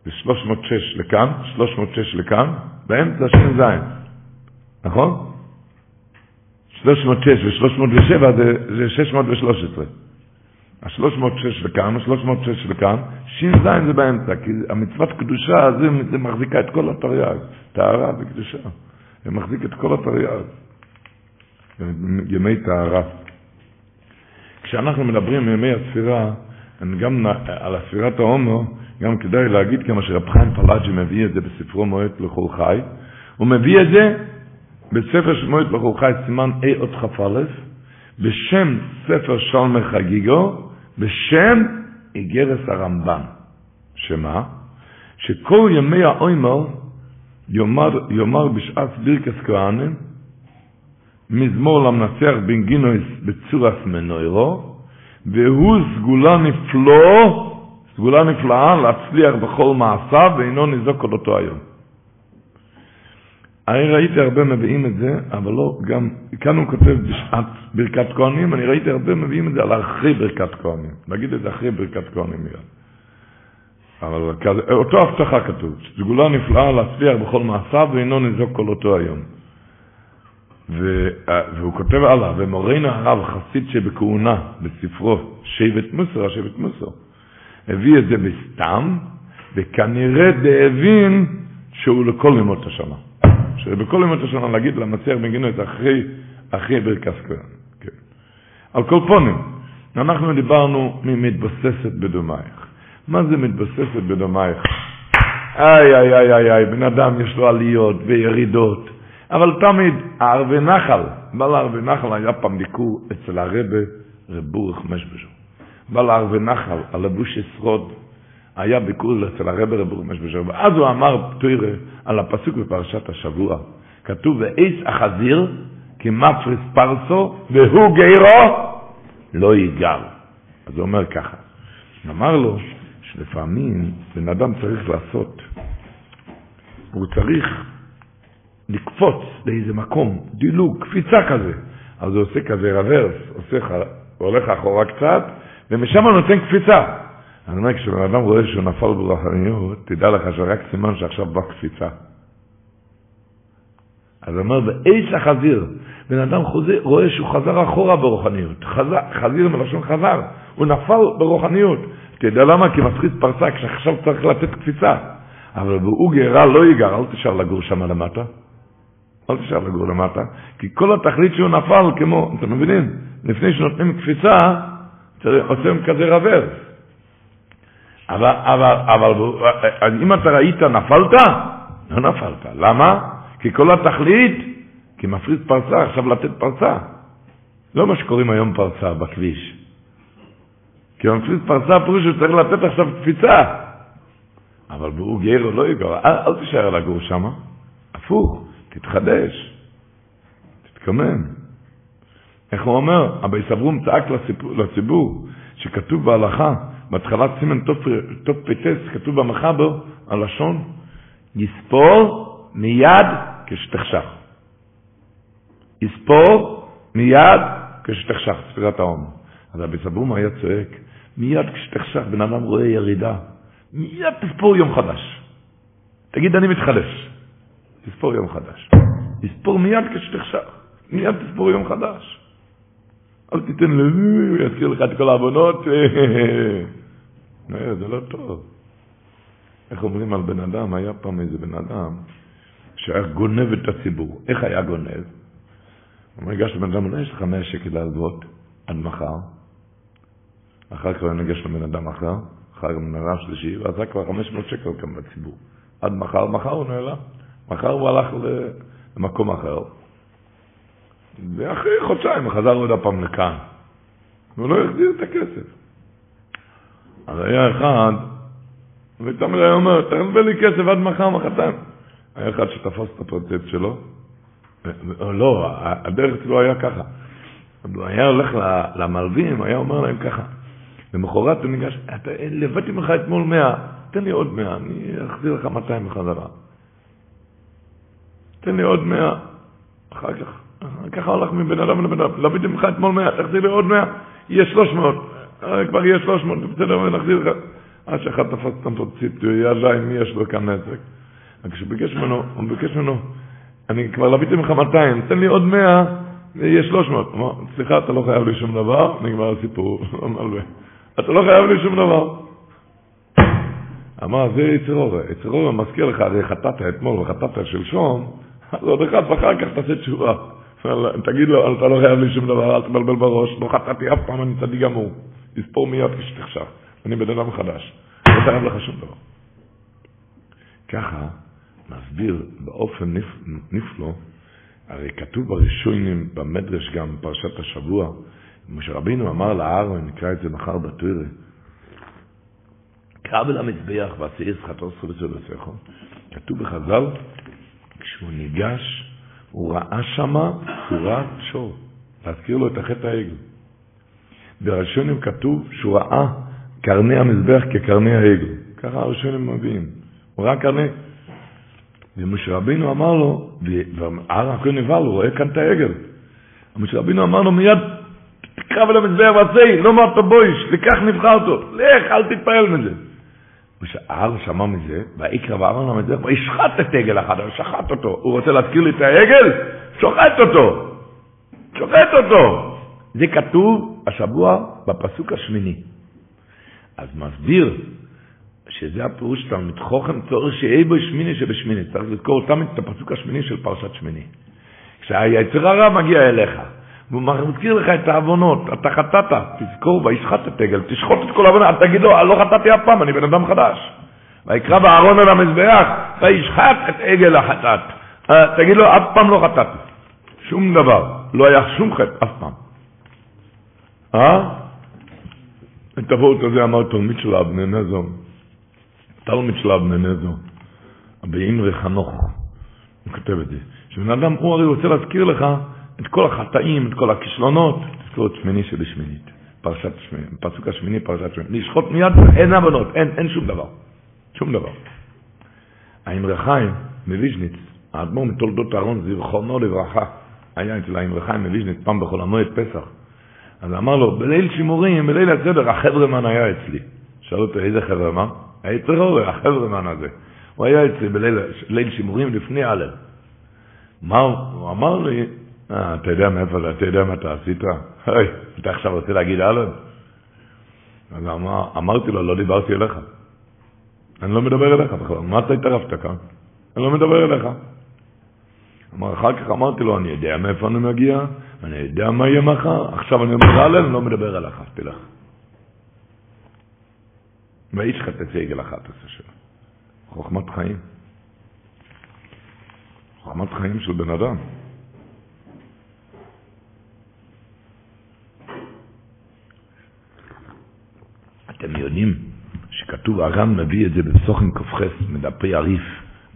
ו-306 לכאן, 306 לכאן, באמצע ש"ז. נכון? 306 ו-307 זה, זה 613. ה-306 לכאן, ה-306 לכאן, ש"ז זה באמצע, כי המצוות קדושה זה מחזיקה את כל התרי"ג, טהרה וקדושה. זה מחזיק את כל התרי"ג. ימי טהרה. כשאנחנו מדברים מימי הספירה, גם על הספירת ההומו, גם כדאי להגיד כמה שרב חיים פלאג'י מביא את זה בספרו מועד לכל חי, הוא מביא את זה בספר של מועד לכל חי, סימן A עוד כ"א, בשם ספר שלמי חגיגו, בשם איגרס הרמב"ם. שמה? שכל ימי האוימר יאמר, יאמר בשעת בירקס כהנים, מזמור למנצח בן גינויס בצורס מנוירו, והוא סגולה נפלא, סגולה נפלאה להצליח בכל מעשיו, ואינו ניזוק עוד אותו היום. אני ראיתי הרבה מביאים את זה, אבל לא גם, כאן הוא כותב בשעת ברכת כהנים, אני ראיתי הרבה מביאים את זה על אחרי ברכת כהנים. נגיד את זה אחרי ברכת כהנים מיד. אבל אותו הבטחה כתוב, סגולה נפלאה להצליח בכל מעשיו ואינו ניזוק כל אותו היום. והוא כותב הלאה, ומורנו הרב חסיד שבכהונה בספרו שבט מוסר, השבט מוסר, הביא את זה בסתם, וכנראה דהבין שהוא לכל ימות השנה. שבכל ימות השנה להגיד למצליח בן גינוי את אחרי, אחרי ברכס כהן. כן. על כל פונים, אנחנו דיברנו ממתבססת בדומייך. מה זה מתבססת בדומייך? איי, איי, איי, איי, איי, בן אדם יש לו עליות וירידות. אבל תמיד, הערבי נחל, בעל הערבי נחל היה פעם ביקור אצל הרבה רב בורך משבשו. בעל הערבי נחל, על הבוש ישרוד, היה ביקור אצל הרבה רב בורך משבשו, ואז הוא אמר פתירה על הפסוק בפרשת השבוע. כתוב, ואיס החזיר כמפריס פרסו, והוא גרו לא ייגר. אז הוא אומר ככה, אמר לו שלפעמים בן אדם צריך לעשות, הוא צריך לקפוץ לאיזה מקום, דילוג, קפיצה כזה. אז הוא עושה כזה רוורס, עושה, הולך אחורה קצת, ומשם הוא נותן קפיצה. אני אומר, כשבן אדם רואה שהוא נפל ברוחניות, תדע לך שרק סימן שעכשיו בא קפיצה. אז אומר, באיש החזיר, בן אדם חוזר, רואה שהוא חזר אחורה ברוחניות. חזר, חזיר מלשון חזר, הוא נפל ברוחניות. אתה יודע למה? כי מפחיד פרסה כשעכשיו צריך לתת קפיצה. אבל והוא גרה לא ייגר, אל תשאר לגור שם למטה. אל תשאר לגור למטה, כי כל התכלית שהוא נפל כמו, אתם מבינים? לפני שנותנים קפיצה, עושים כזה רוורס. אבל, אבל, אבל אם אתה ראית, נפלת? לא נפלת. למה? כי כל התכלית, כי מפריד פרצה, עכשיו לתת פרצה. לא מה שקוראים היום פרצה בכביש. כי מפריד פרצה פירוש שהוא צריך לתת עכשיו קפיצה. אבל והוא גר או לא יגר, אל, אל תישאר לגור שם. הפוך. תתחדש, תתקומם. איך הוא אומר? אבי סברום צעק לציבור, שכתוב בהלכה, בהתחלת סימן טופ פטס, כתוב במחבר, הלשון, יספור מיד כשתחשך. יספור מיד כשתחשך, ספירת העומר. אז אבי סברום היה צועק, מיד כשתחשך, בן אדם רואה ירידה, מיד תספור יום חדש. תגיד, אני מתחדש. תספור יום חדש. תספור מיד כשתחשך, מיד תספור יום חדש. אל תיתן לו, הוא יזכיר לך את כל העוונות. זה לא טוב. איך אומרים על בן אדם? היה פעם איזה בן אדם שהיה גונב את הציבור. איך היה גונב? הוא ניגש לבן אדם, יש לך 100 שקל להלוות עד מחר. אחר כך הוא ניגש לבן אדם אחר, אחר כך בן אדם שלישי, ועשה כבר 500 שקל כאן בציבור. עד מחר, מחר הוא נעלם. מחר הוא הלך למקום אחר, ואחרי חודשיים הוא חזר עוד הפעם לכאן. והוא לא החזיר את הכסף. אז היה אחד, ותמיד היה אומר, תחלבה לי כסף עד מחר, מחרתיים. היה אחד שתפס את הפרצט שלו, לא, הדרך שלו היה ככה. הוא היה הולך למלווים, היה אומר להם ככה. למחרת הוא ניגש, לבדתי ממך אתמול מאה, תן לי עוד מאה, אני אחזיר לך 200 בחזרה. תן לי עוד מאה. אחר כך, ככה הולך מבן אדם לבן אדם, לביתי ממך אתמול מאה, תחזיר לי עוד מאה, יהיה שלוש מאות. אה, כבר יהיה שלוש מאות, בסדר, נחזיר לך. עד שאחד תפס את המפוצית, אם יש לו כאן נזק. כשביקש ממנו, הוא ביקש ממנו, אני כבר לביתי ממך 200, תן לי עוד 100, יהיה 300. אמר, סליחה, אתה לא חייב לי שום דבר, נגמר הסיפור. אתה לא חייב לי שום דבר. אמר, זה יצרור, יצרור מזכיר לך, הרי חטאת אתמול וחטאת שלשום, אז עוד אחד ואחר כך תעשה תשובה. תגיד לו, אתה לא חייב לי שום דבר, אל תבלבל בראש, לא חטאתי אף פעם, אני צדיק גמור. תספור מיד כשתחשב, אני בן אדם חדש, לא חייב לך שום דבר. ככה מסביר באופן נפלא, הרי כתוב בראשונים, במדרש גם, פרשת השבוע, משה רבינו אמר לאהרון, נקרא את זה מחר בתוירה, קבל המזבח ועשייס חטוסו וסולסכו, כתוב בחז"ל, כשהוא ניגש, הוא ראה שמה צורת שור, להזכיר לו את החטא העגל. בראשונים כתוב שהוא ראה קרני המזבח כקרני העגל. ככה הראשונים מביאים. הוא ראה קרני... ומשה רבינו אמר לו, והר הכהן נבהל, הוא רואה כאן את העגל. משה רבינו אמר לו מיד, תקרב אל המזבח ועשי, לא מה בויש, לכך נבחרתו, לך, אל תתפעל מזה. ההר שמע מזה, ויקרא ואמר למזבח, וישחט את עגל אחד, הוא שחט אותו. הוא רוצה להזכיר לי את העגל? שוחט אותו. שוחט אותו. זה כתוב השבוע בפסוק השמיני. אז מסביר שזה הפירוש תלמיד חוכם צורך שיהיה בו שמיני שבשמיני. צריך לזכור תמיד את הפסוק השמיני של פרשת שמיני. כשהיצר הרע מגיע אליך, והוא מזכיר לך את העוונות, אתה חטאת, תזכור, וישחט את עגל, תשחוט את כל העוונות, תגיד לו, לא חטאתי אף פעם, אני בן אדם חדש. ויקרא בארון על המזבח, וישחט את עגל החטאת. תגיד לו, אף פעם לא חטאתי. שום דבר. לא היה שום חטא, אף פעם. אה? את הוורט הזה אמר תלמיד של אבני נזו, תלמיד של אבני נזו, באינרי חנוך, הוא כותב את זה, שבן אדם, הוא הרי רוצה להזכיר לך את כל החטאים, את כל הכישלונות, תזכור את שמיני שבשמינית, פרשת שמיני, פסוק השמיני, פרשת שמיני, לשחוט מיד, אין עוונות, אין, אין שום דבר, שום דבר. האמרי חיים מוויז'ניץ, האדמו"ר מתולדות אהרון, זיכרונו לברכה, היה אצל האמרי חיים מוויז'ניץ פעם בחול המועד פסח, אז אמר לו, בליל שימורים, בליל הסדר, החברמן היה אצלי. שאל אותו, איזה חברמן? היה טרור, החברמן הזה. הוא היה אצלי בליל שימורים לפני הלל. מה הוא אמר לי, אה, אתה יודע מאיפה זה, אתה יודע מה אתה עשית? היי, אתה עכשיו רוצה להגיד הלל? אז אמר, אמרתי לו, לא דיברתי אליך. אני לא מדבר אליך בכלל, מה אתה התערבת כאן? אני לא מדבר אליך. אמר, אחר כך אמרתי לו, אני יודע מאיפה אני מגיע, אני יודע מה יהיה מחר, עכשיו אני אומר אני לא מדבר עליך, תלך. ואיש חטא עגל אחת עשה שלו. חוכמת חיים. חוכמת חיים של בן אדם. אתם יודעים שכתוב, הר"ן מביא את זה בסוכן כ"ח, מדפי הריף,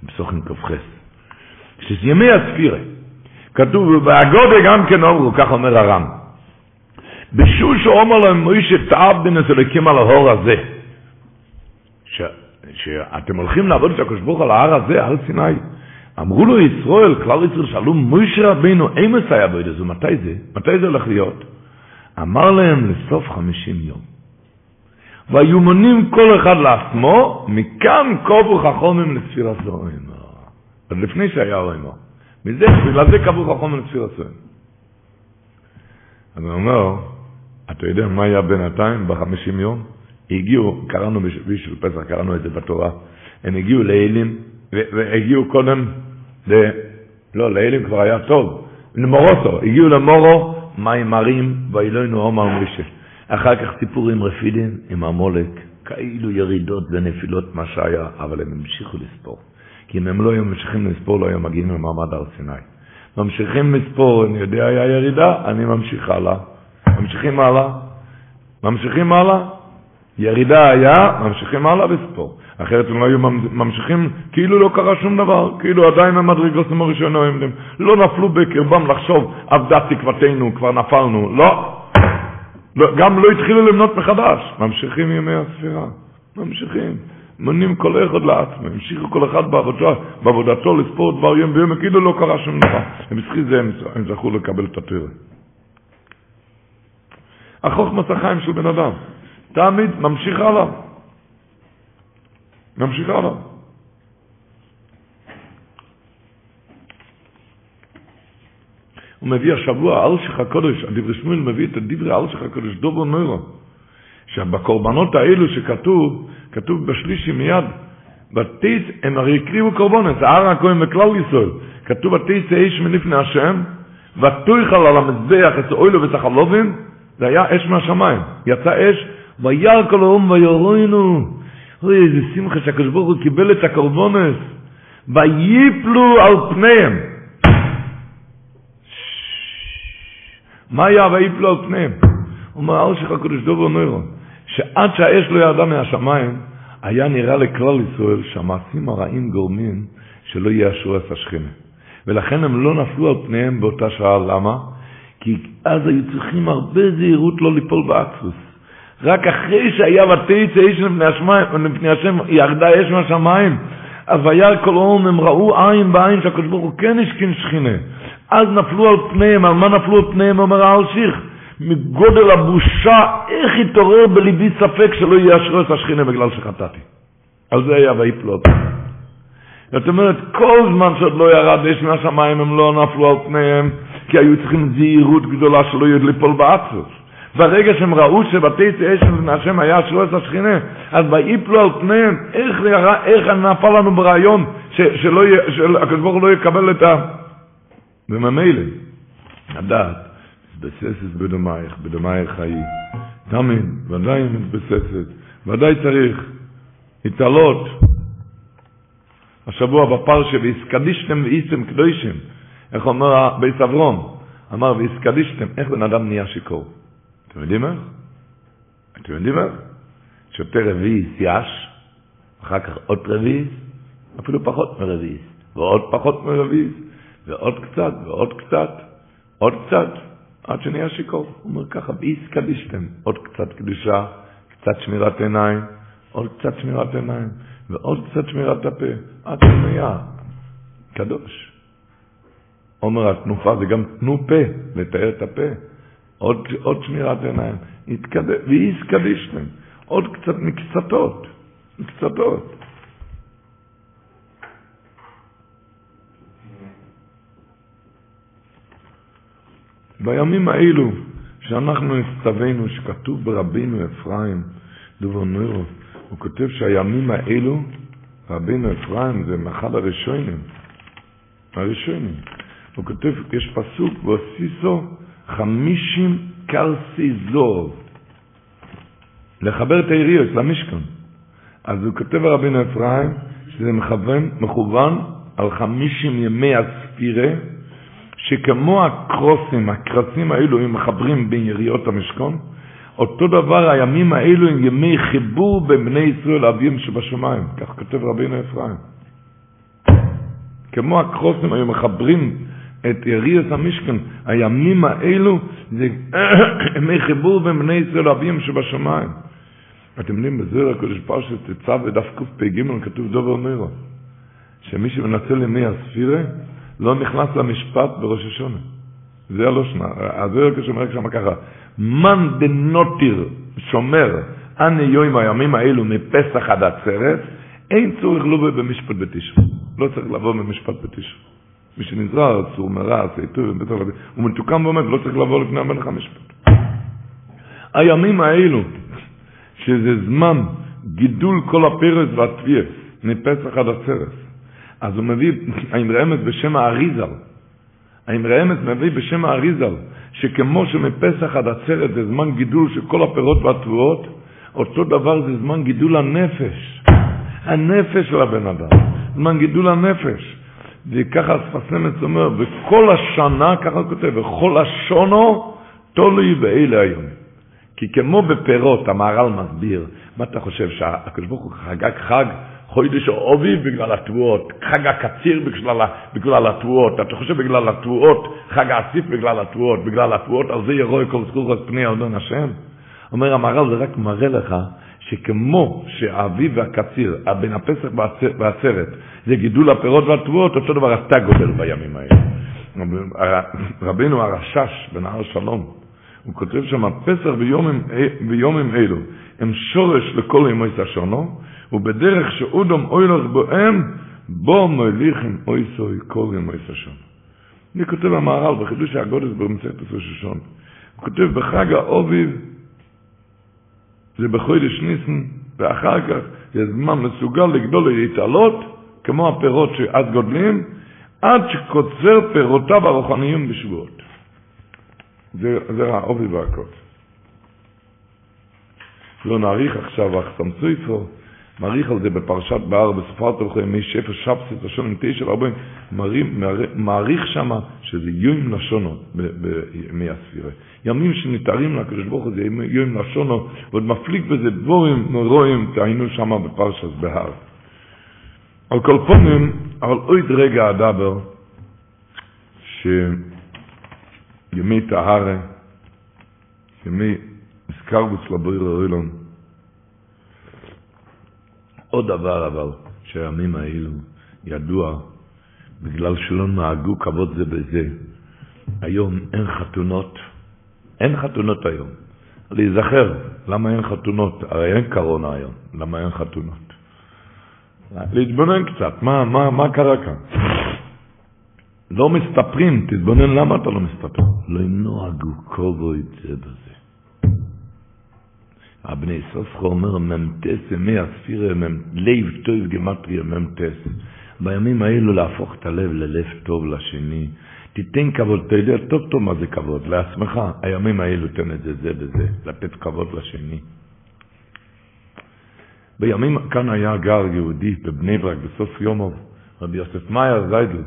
בסוכן כ"ח. כשזה ימי הספירה, כתוב, ובהגודה גם כן אומרו, כך אומר הר"ן. בשוש אומר להם מוישה תעבדינס אלוקים על ההור הזה. ש, שאתם הולכים לעבוד את הקדוש ברוך על ההר הזה, הר סיני. אמרו לו ישראל, כלל ישראל, שאלו מוישה רבינו, אמס היה בו זה, מתי זה? מתי זה הולך להיות? אמר להם לסוף חמישים יום. והיו מונים כל אחד לעצמו, מכאן קובו חכומים לספירת זוהים. עוד לפני שהיה אוהמו. מזה, בגלל זה קבעו חכום לספיר הסוהן. אז הוא אומר, אתה יודע מה היה בינתיים, בחמישים יום? הגיעו, קראנו בשביל של פסח, קראנו את זה בתורה, הם הגיעו לאלים, והגיעו קודם, ל... לא, לאלים כבר היה טוב, למורוסו, הגיעו למורו, מים מרים, ואילונו עומר משה. אחר כך סיפורים רפידים עם המולק, כאילו ירידות ונפילות מה שהיה, אבל הם המשיכו לספור. כי אם הם לא היו ממשיכים לספור, לא היו מגיעים למעמד הר סיני. ממשיכים לספור, אני יודע, היה ירידה, אני ממשיך הלאה. ממשיכים הלאה, ממשיכים הלאה, ירידה היה, ממשיכים הלאה לספור. אחרת הם לא היו ממשיכים, כאילו לא קרה שום דבר, כאילו עדיין המדרגוסים הראשונים, לא נפלו בקרבם לחשוב, אבדה תקוותנו, כבר נפלנו, לא. גם לא התחילו למנות מחדש, ממשיכים ימי הספירה, ממשיכים. מונים כל אחד לעצמם, המשיכו כל אחד בעבודתו, בעבודתו לספור דבר יום ביום, כאילו לא קרה שום דבר. ובזכות זה הם, הם זכו לקבל את התורה. החוכמת החיים של בן אדם, תמיד ממשיך הלאה. ממשיך הלאה. הוא מביא השבוע, אלשיך הקודש, הדברי שמואל מביא את הדברי אלשיך הקודש, דובו נוירו. שבקורבנות האלו שכתוב, כתוב בשלישי מיד, בתיץ הם הרי הקריבו קורבנות, זה הר הכהן וכלל ישראל, כתוב בתיץ האיש מלפני השם, ותויכל על המזבח את אוילו ואת החלובים, זה היה אש מהשמיים, יצא אש, וירא כל האום ויורוינו, אוי איזה שמחה שהקדוש ברוך הוא קיבל את הקורבנות, ויפלו על פניהם. מה היה ויפלו על פניהם? אומר, אל שלך הקדוש דובר נוירו, שעד שהאש לא ירדה מהשמיים, היה נראה לכלל ישראל שהמעשים הרעים גורמים שלא יאשרו את השכינה. ולכן הם לא נפלו על פניהם באותה שעה. למה? כי אז היו צריכים הרבה זהירות לא ליפול באקסוס. רק אחרי שהיה האיש לפני, לפני השם, ירדה אש מהשמיים, אז וירא כל אום, הם ראו עין בעין שהקדוש ברוך הוא כן השכין שכינה. אז נפלו על פניהם, על מה נפלו על פניהם? אומר האלשיך, מגודל הבושה, איך התעורר בליבי ספק שלא יאשרו את השכינה בגלל שחטאתי. על זה היה ויפלו זאת אומרת, כל זמן שעוד לא ירד אש מהשמיים, הם לא נפלו על פניהם, כי היו צריכים זהירות גדולה שלא יהיה ליפול באצוס. ברגע שהם ראו שבתי אש מהשם היה אשרו השכינה, אז ויפלו על פניהם, איך, איך נפל לנו ברעיון שהקדוש ברוך הוא לא יקבל את ה... וממילא, הדעת, מתבססת בדומייך, בדומייך חיי. תמיד, ודאי מתבססת, ודאי צריך התעלות. השבוע בפרשה, והסקדישתם ואיסתם קדושים, איך אומר בית אברום? אמר, והסקדישתם, איך בן אדם נהיה שיכור? אתם יודעים איך? אתם יודעים איך? שותה רביעיס יש, אחר כך עוד רביעיס, אפילו פחות מרביעיס, ועוד פחות מרביעיס, ועוד קצת, ועוד קצת, עוד קצת, עד שנהיה שיכור. הוא אומר ככה, ביס קדישתם, עוד קצת קדושה, קצת שמירת עיניים, עוד קצת שמירת עיניים, ועוד קצת שמירת הפה, עד שנהיה קדוש. אומר התנופה זה גם תנו פה, לתאר את הפה. עוד, עוד שמירת עיניים. ואיס קדישתם. עוד קצת מקצתות. מקצתות. בימים האלו שאנחנו הצטווינו, שכתוב ברבינו אפרים, דובר נוירו, הוא כותב שהימים האלו, רבינו אפרים זה מאחד הראשונים, הראשונים. הוא כותב, יש פסוק, והוסיסו חמישים קרסי זוב, לחבר את העיריות למשכן. אז הוא כותב רבינו אפרים, שזה מכוון, מכוון על חמישים ימי הספירה, שכמו הקרוסים, הקרסים האלו, הם מחברים בין יריות המשכון, אותו דבר הימים האלו הם ימי חיבור בין בני ישראל לאביהם שבשמיים, כך כותב רבינו אפרים. כמו הקרוסים היו מחברים את יריאס המשכן, הימים האלו זה ימי חיבור בין בני ישראל לאביהם שבשמיים. אתם יודעים, בזוהר הקדוש פרשת תצא ודף קפ"ג כתוב דובר נרו, שמי שמנצל ימי הספירה לא נכנס למשפט בראש השונה. זה הלושנה. הזוהר הקדוש אומר שם ככה, מן דנוטיר שומר אני יום הימים האלו מפסח עד עצרת, אין צורך לא במשפט בתשרי. לא צריך לבוא במשפט בתשרי. מי שנזרע, צור מרע, צייתו, הוא מתוקם ועומד, לא צריך לבוא לפני המלך המשפט. הימים האלו, שזה זמן גידול כל הפרס והטביעס, מפסח עד עצרת. אז הוא מביא, האמרמת בשם האריזל, האמרמת מביא בשם האריזל, שכמו שמפסח עד עצרת זה זמן גידול של כל הפירות והתבואות, אותו דבר זה זמן גידול הנפש. הנפש של הבן אדם, זמן גידול הנפש. וככה הספסמס אומר, וכל השנה, ככה הוא כותב, וכל השונו תולי ואלה היום. כי כמו בפירות, המהר"ל מסביר, מה אתה חושב, שהקדוש ברוך הוא חגג חג חוידש אביב בגלל התבואות, חג הקציר בגלל, בגלל התבואות, אתה חושב בגלל התבואות, חג האסיף בגלל התבואות, בגלל התבואות, על זה ירוי כל זכור את פני אדון השם? אומר המהר"ל, זה רק מראה לך שכמו שהאביב והקציר, בין הפסח והעצרת, זה גידול הפירות והתבואות, אותו דבר אתה גודל בימים האלה. רבינו הרשש בנהר שלום, הוא כותב שם, פסח ביומים אלו הם שורש לכל ימי השונו, ובדרך שאודום אוילך בוהם, בו מוליכים אויסוי כל ימי השונו. אני כותב המהר"ל בחידוש הגודל באמצעות ראש השון. הוא כותב בחג האוביב, זה בחודש ניסן, ואחר כך זה זמן מסוגל לגדול ולהתעלות, כמו הפירות שאז גודלים, עד שקוצר פירותיו הרוחניים בשבועות. זה, זה האופי והכל. לא נאריך עכשיו, אך סמצויפו, מעריך על זה בפרשת בהר, בסופר תוכו ימי שפר שבסת, השון עם תשע וארבעים, מעריך שמה שזה יום לשונו בימי הספירה. ימים שנתארים לקדוש ברוך הוא זה יום לשונו, ועוד מפליג בזה דבורים נורואים, תהיינו שמה בפרשת בהר. על כל פונים, אבל עוד רגע אדבר, שימי טהרה, ימי סקרבוס לבויר אוילון, עוד דבר אבל, שהימים האלו ידוע, בגלל שלא נהגו כבוד זה בזה, היום אין חתונות, אין חתונות היום. להיזכר, למה אין חתונות? הרי אין קורונה היום, למה אין חתונות? להתבונן קצת, מה, מה, מה קרה כאן? לא מסתפרים, תתבונן למה אתה לא מסתפר. לא נוהגו כבוד זה בזה. הבני סופר אומר ממתס ימי הספירה, לב טוב גמטריה ממתס. בימים האלו להפוך את הלב ללב טוב לשני. תיתן כבוד, אתה יודע טוב טוב מה זה כבוד, לעצמך. הימים האלו תן את זה, זה וזה, לתת כבוד לשני. בימים, כאן היה גר יהודי בבני ברק בסוף יומוב, רבי יוסף מאייר זיידל.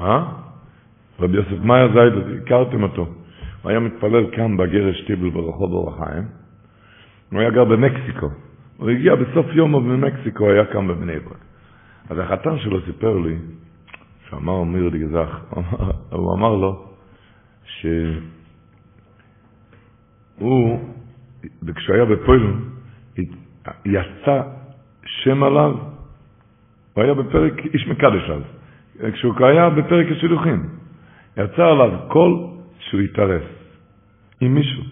אה? רבי יוסף מאייר זיידל, הכרתם אותו. הוא היה מתפלל כאן בגרש טיבל ברחוב אור החיים. הוא היה גר במקסיקו. הוא הגיע בסוף יומו במקסיקו, היה כאן בבני ברק. אז החתן שלו סיפר לי, שאמר מיר גזח, הוא אמר לו שהוא, וכשהוא היה בפוילן, יצא שם עליו, הוא היה בפרק האיש מקדש אז, כשהוא היה בפרק השילוחים, יצא עליו קול שהוא התארס עם מישהו,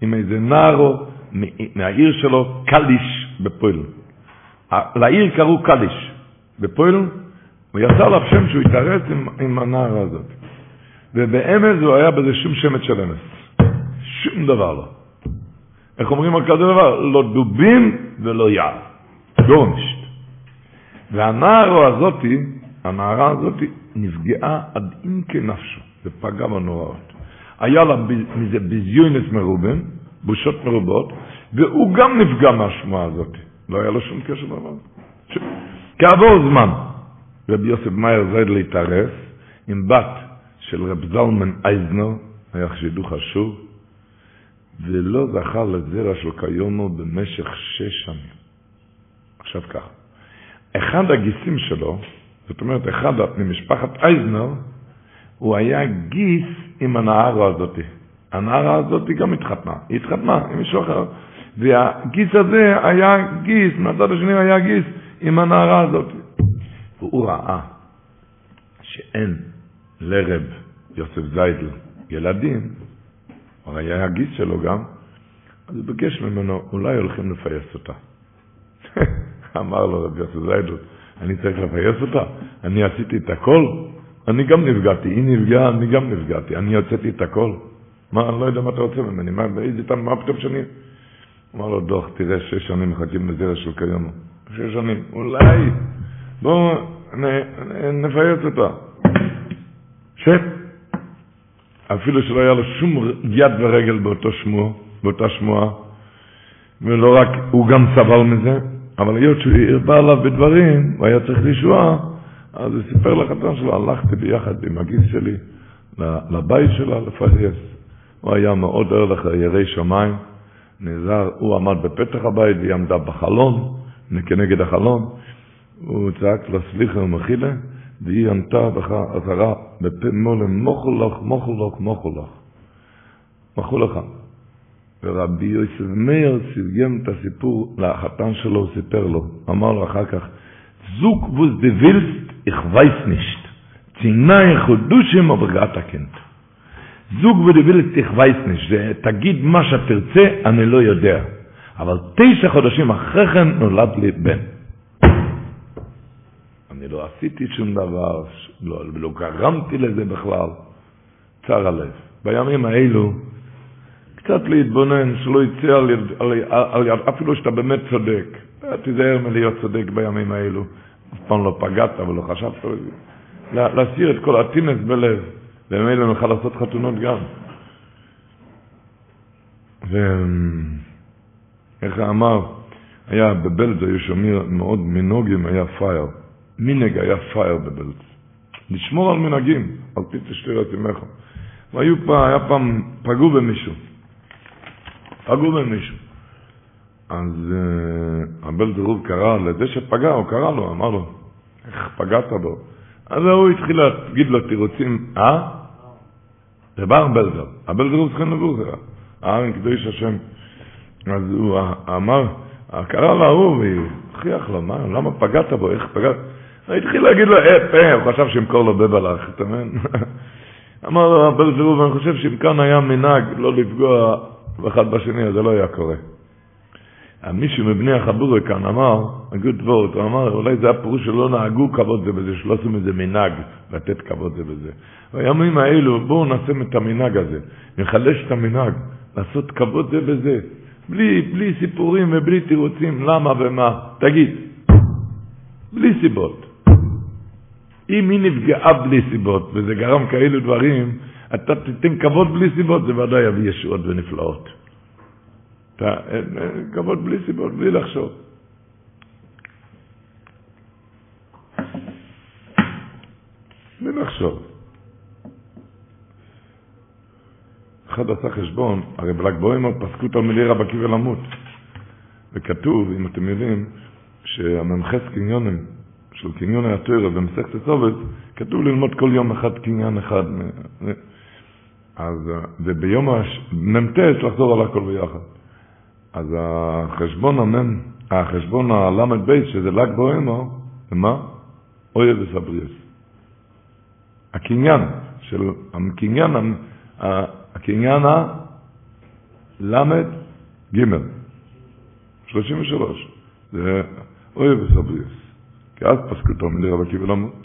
עם איזה נערה מהעיר שלו, קאליש בפוילן. לעיר קראו קאליש בפוילן, הוא יצא עליו שם שהוא התארס עם, עם הנערה הזאת. ובאמס לא היה בזה שום שמץ של אמס. שום דבר לא. איך אומרים על כזה דבר? לא דובים ולא יער. דורנשט. והנער הזאתי, הנערה הזאתי, נפגעה עד עמקי נפשו, ופגע בנוראות. היה לה מזה ביזיונס מרובין, בושות מרובות, והוא גם נפגע מהשמועה הזאת. לא היה לו שום קשר לדבר. כעבור זמן, רבי יוסף מאיר זייד להתארס עם בת של רב זלמן אייזנר, היה שידוך חשוב, ולא זכה לזרע של קיומו במשך שש שנים. עכשיו ככה, אחד הגיסים שלו, זאת אומרת, אחד ממשפחת אייזנר, הוא היה גיס עם הנערה הזאתי. הנערה הזאת גם התחתנה, היא התחתנה עם מישהו אחר. והגיס הזה היה גיס, מהצד השני היה גיס עם הנערה הזאת. והוא ראה שאין לרב יוסף זיידל ילדים, הרי היה גיס שלו גם, אז הוא ביקש ממנו, אולי הולכים לפייס אותה. אמר לו רב יוסף זיידל, אני צריך לפייס אותה? אני עשיתי את הכל? אני גם נפגעתי, היא נפגעה, אני גם נפגעתי, אני הוצאתי את הכל. מה, אני לא יודע מה אתה רוצה ממני, מה, באיזה טעם, מה פתאום שאני... אמר לו, דוח, תראה, שש שנים מחכים לזרע של כיום. שש שנים, אולי, בואו נפייס אותה. שב. אפילו שלא היה לו שום יד ורגל באותו שמו, באותה שמועה, ולא רק, הוא גם סבל מזה, אבל היות שהוא הרבה עליו בדברים, הוא היה צריך לישועה, אז הוא סיפר לחתן שלו, הלכתי ביחד עם הגיס שלי לבית שלה לפייס. הוא היה מאוד ער לך ירי שמיים, נעזר, הוא עמד בפתח הבית והיא עמדה בחלון, כנגד החלון, הוא צעק לה סליחה ומחילה, והיא ענתה בחזרה בפה מולם, מוכו לך, מוכו לך, מוכו לך. מחו לך. ורבי יוסף מאיר סרגם את הסיפור לחתן שלו, סיפר לו, אמר לו אחר כך, זוג ווס דה וילסט, איך וייס נישט, צינאי חודושים אברגת הקנט. זוג ודבילת איך וייס נישט, תגיד מה שתרצה, אני לא יודע. אבל תשע חודשים אחרי כן נולד לי בן. אני לא עשיתי שום דבר, לא, לא גרמתי לזה בכלל. צר הלב. בימים האלו, קצת להתבונן, שלא יצא על, על, על, על, אפילו שאתה באמת צודק. תיזהר מלהיות צודק בימים האלו. אף פעם לא פגעת ולא חשבת זה. להסיר את כל הטינס בלב, וממילא נוכל לעשות חתונות גם. ואיך אמר, היה בבלז, היו שומעים מאוד מנהוגים, היה פייר. מנהג היה פייר בבלז. לשמור על מנהגים, על פי תשתיר עמך. והיו פעם, היה פעם, פגעו במישהו. פגעו במישהו. אז uh, רוב קרא לזה שפגע, הוא קרא לו, אמר לו, איך פגעת בו? אז הוא התחיל להגיד לו תירוצים, אה? זה בר הבלזר הוא צריכים לבוא, אה, קדוש השם. אז הוא אמר, קרא להוא והוכיח לו, מה, למה פגעת בו, איך פגעת? התחיל להגיד לו, אה, פה, הוא חשב שימכור לו בבלח, אתה מבין? אמר לו, הבלזר הוא, ואני חושב שאם כאן היה מנהג לא לפגוע אחד בשני, אז זה לא היה קורה. מישהו מבני החבורה כאן אמר, הגוד וורט, הוא אמר, אולי זה הפירוש שלא נהגו כבוד זה בזה, שלא עשו מזה מנהג, לתת כבוד זה בזה. בימים האלו, בואו נעשה את המנהג הזה, נחלש את המנהג, לעשות כבוד זה בזה, בלי, בלי סיפורים ובלי תירוצים, למה ומה. תגיד, בלי סיבות. אם היא נפגעה בלי סיבות, וזה גרם כאלו דברים, אתה תיתן כבוד בלי סיבות, זה ודאי יביא ישועות ונפלאות. כבוד בלי סיבות, בלי לחשוב. בלי לחשוב. אחד עשה חשבון, הרי בל"ג בעומר פסקו תלמידי רב עקיבא למות. וכתוב, אם אתם יודעים, שהממחס קניונים של קניוני התוירה במסכת הסובץ, כתוב ללמוד כל יום אחד קניין אחד. אז, וביום המ"ט לחזור על הכל ביחד. אז החשבון המ"ם, החשבון הל"ב, שזה ל"ג בעומר, זה מה? אויה וסבריאס. הקניין של, הקניין, הקניין הל"ג, 33, זה אויה וסבריאס. כי אז פסקו תלמידי רב עקיבא למות.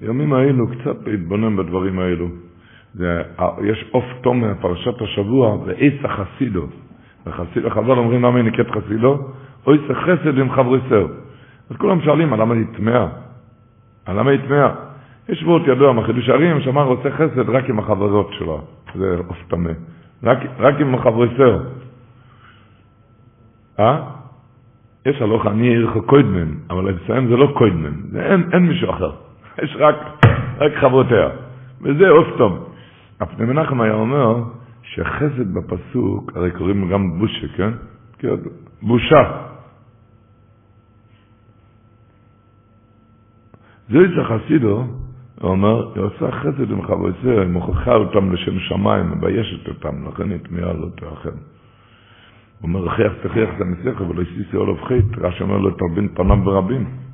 הימים האלו, קצת להתבונן בדברים האלו. זה, יש אוף תום מפרשת השבוע, ואיס החסידו. וחסיד, חז"ל אומרים למה היא נקראת חסידו? אוי זה חסד עם חברי סר. אז כולם שואלים, למה היא טמאה? למה היא טמאה? יש וורט ידוע מחידוש הרים, שאמר רוצה חסד רק עם החברות שלו. זה אוף טמא. רק, רק עם חברי סר. אה? יש הלוך אני עירך קוידמן, אבל אצלם זה לא קוידמן, זה אין, אין מישהו אחר. יש רק, רק חברותיה. וזה אופטום. הפני מנחם היה אומר שחסד בפסוק, הרי קוראים גם בושה, כן? בושה. זה איזה חסידו, הוא אומר, היא עושה חסד עם חברותיה, היא מוכיחה אותם לשם שמיים, מביישת אותם, לכן היא תמיהה לא תאחר. הוא אומר, חייך תחייך את המסכר ולא יסיסי עולב חית, רש"י אומר לו, תרבין פניו ברבים.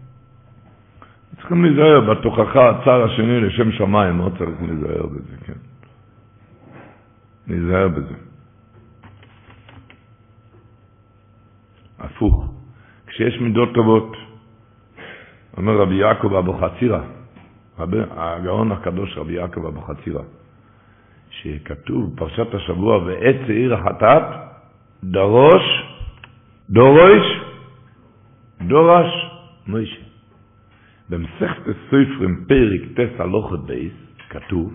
צריכים להיזהר בתוכחה הצער השני לשם שמיים, לא צריך להיזהר בזה, כן. להיזהר בזה. הפוך, כשיש מידות טובות, אומר רבי יעקב אבוחצירא, הגאון הקדוש רבי יעקב אבוחצירא, שכתוב בפרשת השבוע, ועת שעיר החטאת, דרוש, דורש, דורש, מוישה. במסכת סופרים פרק טס הלוכת בייס כתוב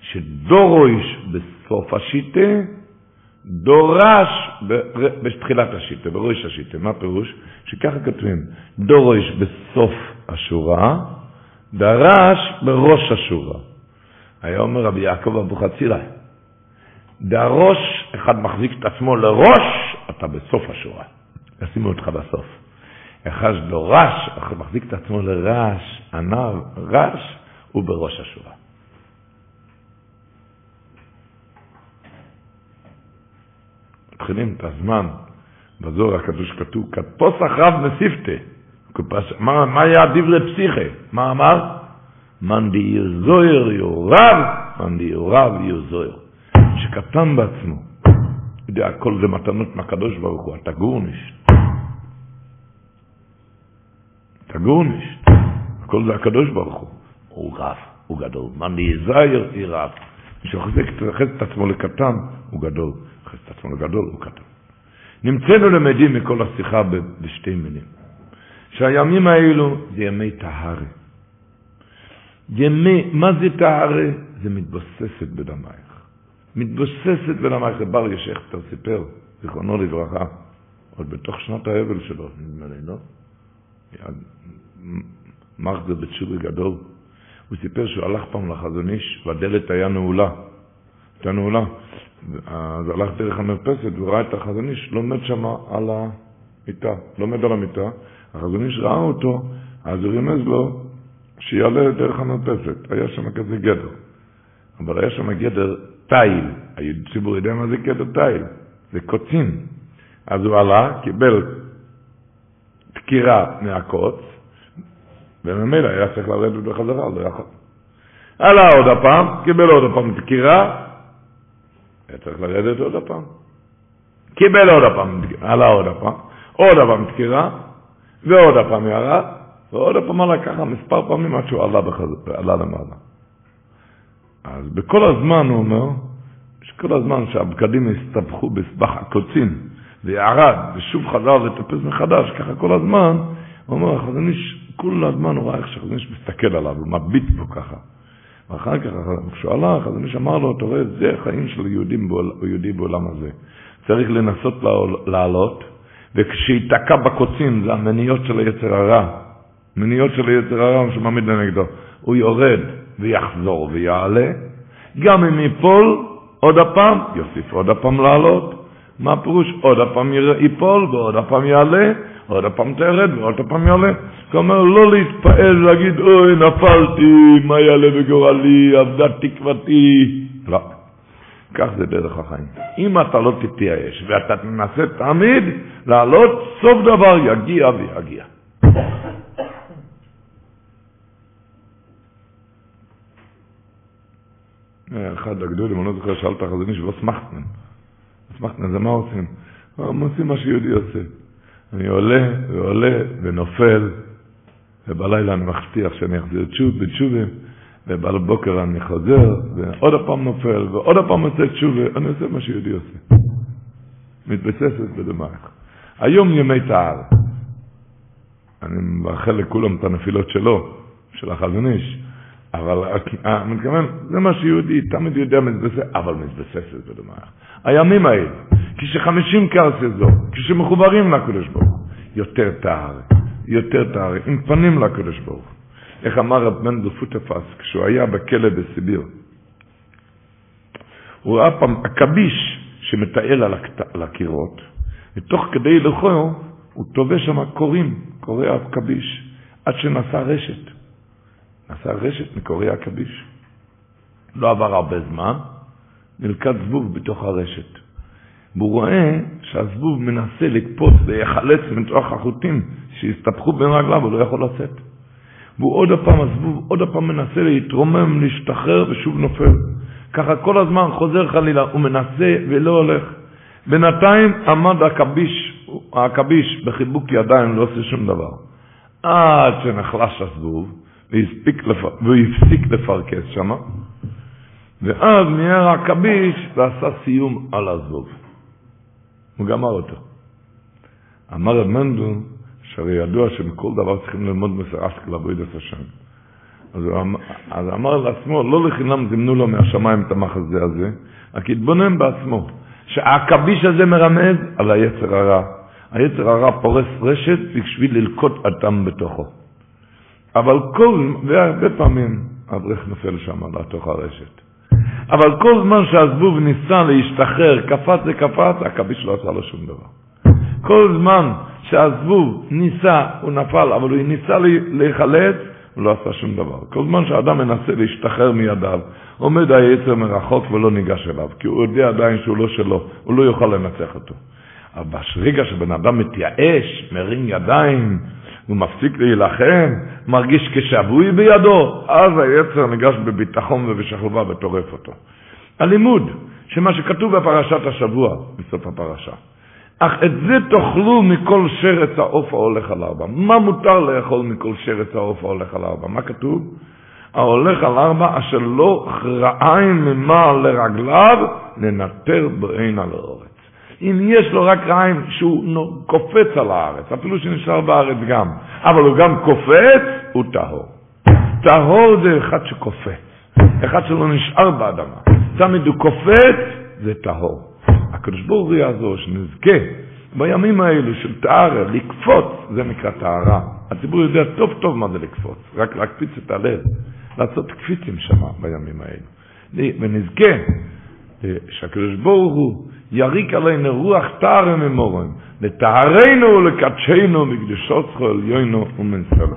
שדורויש בסוף השיטה דורש בתחילת השיטה, בראש השיטה. מה פירוש? שככה כותבים, דורויש בסוף השורה, דרש בראש השורה. היה אומר רבי יעקב אבוחצירא, דרוש, אחד מחזיק את עצמו לראש, אתה בסוף השורה. ישימו אותך בסוף. אחד לו רש, מחזיק את עצמו לרש, ענב, רש, הוא בראש השורה. מתחילים את הזמן, בזוהר הקדוש כתוב, כפוסח רב מסיפתה. מה, מה היה דברי פסיכה? מה אמר? מאן דיר זויר יורב, מאן דיר רב יהיו זויר. שקטן בעצמו. יודע, הכל זה מתנות מהקדוש ברוך הוא, אתה גורניש. תגורניש. הכל זה הקדוש ברוך הוא. הוא רב, הוא גדול. מאן דייזהר היא רב. מי שחוזק את עצמו לקטן, הוא גדול. חוזק את עצמו לגדול, הוא קטן. נמצאנו למדים מכל השיחה בשתי מילים. שהימים האלו זה ימי טהרה. ימי, מה זה טהרה? זה מתבוססת בדמייך. מתבוססת בדמייך. בר ישכטר סיפר, זיכרונו לברכה, עוד בתוך שנת האבל שלו, נדמה לי, לא? מחזר בתשובי גדול. הוא סיפר שהוא הלך פעם לחזון איש, והדלת היה נעולה. הייתה נעולה. אז הלך דרך המרפסת והוא ראה את החזון איש לומד שם על המיטה, לומד על המיטה. החזון איש ראה אותו, אז הוא רימז לו שיעלה דרך המרפסת. היה שם כזה גדר. אבל היה שם גדר תיל. הציבור יודע מה זה גדר תיל. זה קוצים. אז הוא עלה, קיבל דקירה מהקוץ, וממילא היה צריך לרדת בחזרה, לא יכול. עלה עוד הפעם, קיבל עוד הפעם דקירה, היה צריך לרדת עוד הפעם. קיבל עוד הפעם, עלה עוד הפעם, עוד הפעם דקירה, ועוד הפעם ירד, ועוד הפעם עלה ככה מספר פעמים עד שהוא עלה, בחזרה, עלה למעלה. אז בכל הזמן הוא אומר, שכל הזמן שהבגדים הסתבכו בסבך הקוצים, וירד, ושוב חזר לטפס מחדש, ככה כל הזמן, הוא אומר, החזון איש, כל הזמן הוא ראה איך שהחזון איש מסתכל עליו, הוא מביט בו ככה. ואחר כך, כשהוא הלך, החזון איש אמר לו, אתה רואה, זה החיים של יהודים, יהודי בעולם הזה. צריך לנסות לעלות, וכשייתקע בקוצים, זה המניות של היצר הרע. מניות של היצר הרע שמעמיד לנגדו. הוא יורד ויחזור ויעלה, גם אם ייפול, עוד הפעם, יוסיף עוד הפעם לעלות. מה הפירוש? עוד הפעם ייפול ועוד הפעם יעלה, עוד הפעם תרד ועוד הפעם יעלה. כלומר, לא להתפעל, להגיד, אוי, נפלתי, מה יעלה בגורלי, אבדה תקוותי. לא. כך זה דרך החיים. אם אתה לא תתייאש ואתה תנסה תמיד לעלות, סוף דבר יגיע ויגיע. אחד הגדולים, אני לא זוכר, שאל את החזון איש, וסמכתן. וסמכתן זה מה עושים? הם עושים מה שיהודי עושה. אני עולה ועולה ונופל, ובלילה אני מבטיח שאני אחזיר בתשובה, ובבוקר אני חוזר, ועוד הפעם נופל, ועוד הפעם עושה תשובה, אני עושה מה שיהודי עושה. מתבססת בדמייך. היום ימי תאר. אני מאחל לכולם את הנפילות שלו, של החזון איש. אבל אני מתכוון, זה מה שיהודי תמיד יודע מתבסס, אבל מתבססת בדמייך. הימים האלה, כשחמישים קרסי זו, כשמחוברים לקדוש ברוך יותר טהר, יותר טהר, עם פנים לקדוש ברוך. איך אמר רב מנדל פוטפס כשהוא היה בכלא בסיביר? הוא ראה פעם עכביש שמטייל על, על הקירות, ותוך כדי לכו הוא טווה שם קורים, קורי עכביש, עד שנעשה רשת. נעשה רשת מקורי עכביש. לא עבר הרבה זמן, נלכד זבוב בתוך הרשת. והוא רואה שהזבוב מנסה לקפוץ ויחלץ מתוך החוטים שהסתבכו בין רגליו, הוא לא יכול לצאת. והוא עוד הפעם, הזבוב עוד הפעם מנסה להתרומם, להשתחרר ושוב נופל. ככה כל הזמן חוזר חלילה, הוא מנסה ולא הולך. בינתיים עמד הכביש, הכביש בחיבוק ידיים, לא עושה שום דבר. עד שנחלש הזבוב, והוא הפסיק לפרכס שמה, ואז מיהר הכביש ועשה סיום על הזבוב. הוא גמר אותו. אמר רב מנדל, שהרי ידוע שמכל דבר צריכים ללמוד מסרסק לעבוד את השם. אז הוא אמר, אז אמר לעצמו, לא לחינם זימנו לו מהשמיים את המחזה הזה, רק התבונן בעצמו, שהעכביש הזה מרמז על היצר הרע. היצר הרע פורס רשת בשביל ללקוט אדם בתוכו. אבל כל, והרבה פעמים אברך נופל שם לתוך הרשת. אבל כל זמן שהזבוב ניסה להשתחרר, קפץ וקפץ, הכביש לא עשה לו שום דבר. כל זמן שהזבוב ניסה, הוא נפל, אבל הוא ניסה להיחלץ, הוא לא עשה שום דבר. כל זמן שאדם מנסה להשתחרר מידיו, עומד היצר מרחוק ולא ניגש אליו, כי הוא יודע עדיין שהוא לא שלו, הוא לא יוכל לנצח אותו. אבל ברגע שבן אדם מתייאש, מרים ידיים, הוא מפסיק להילחם, מרגיש כשבוי בידו, אז היצר ניגש בביטחון ובשחלבה וטורף אותו. הלימוד, שמה שכתוב בפרשת השבוע, בסוף הפרשה, אך את זה תאכלו מכל שרץ העוף ההולך על ארבע. מה מותר לאכול מכל שרץ העוף ההולך על ארבע? מה כתוב? ההולך על ארבע אשר לא רעיים ממעל לרגליו, ננטר בעין על האורץ. אם יש לו רק רעיים שהוא קופץ על הארץ, אפילו שנשאר בארץ גם, אבל הוא גם קופץ, הוא טהור. טהור זה אחד שקופץ, אחד שלא נשאר באדמה. תמיד הוא קופץ, זה טהור. הקדוש ברוך הוא יעזור שנזכה בימים האלו של טהרה, לקפוץ, זה נקרא טהרה. הציבור יודע טוב טוב מה זה לקפוץ, רק להקפיץ את הלב, לעשות קפיצים שם בימים האלו. ונזכה שהקדוש ברוך הוא יריק עלינו רוח טהרה ממורם, לטהרנו ולקדשנו מקדושות זכו עליונו ומנסלו.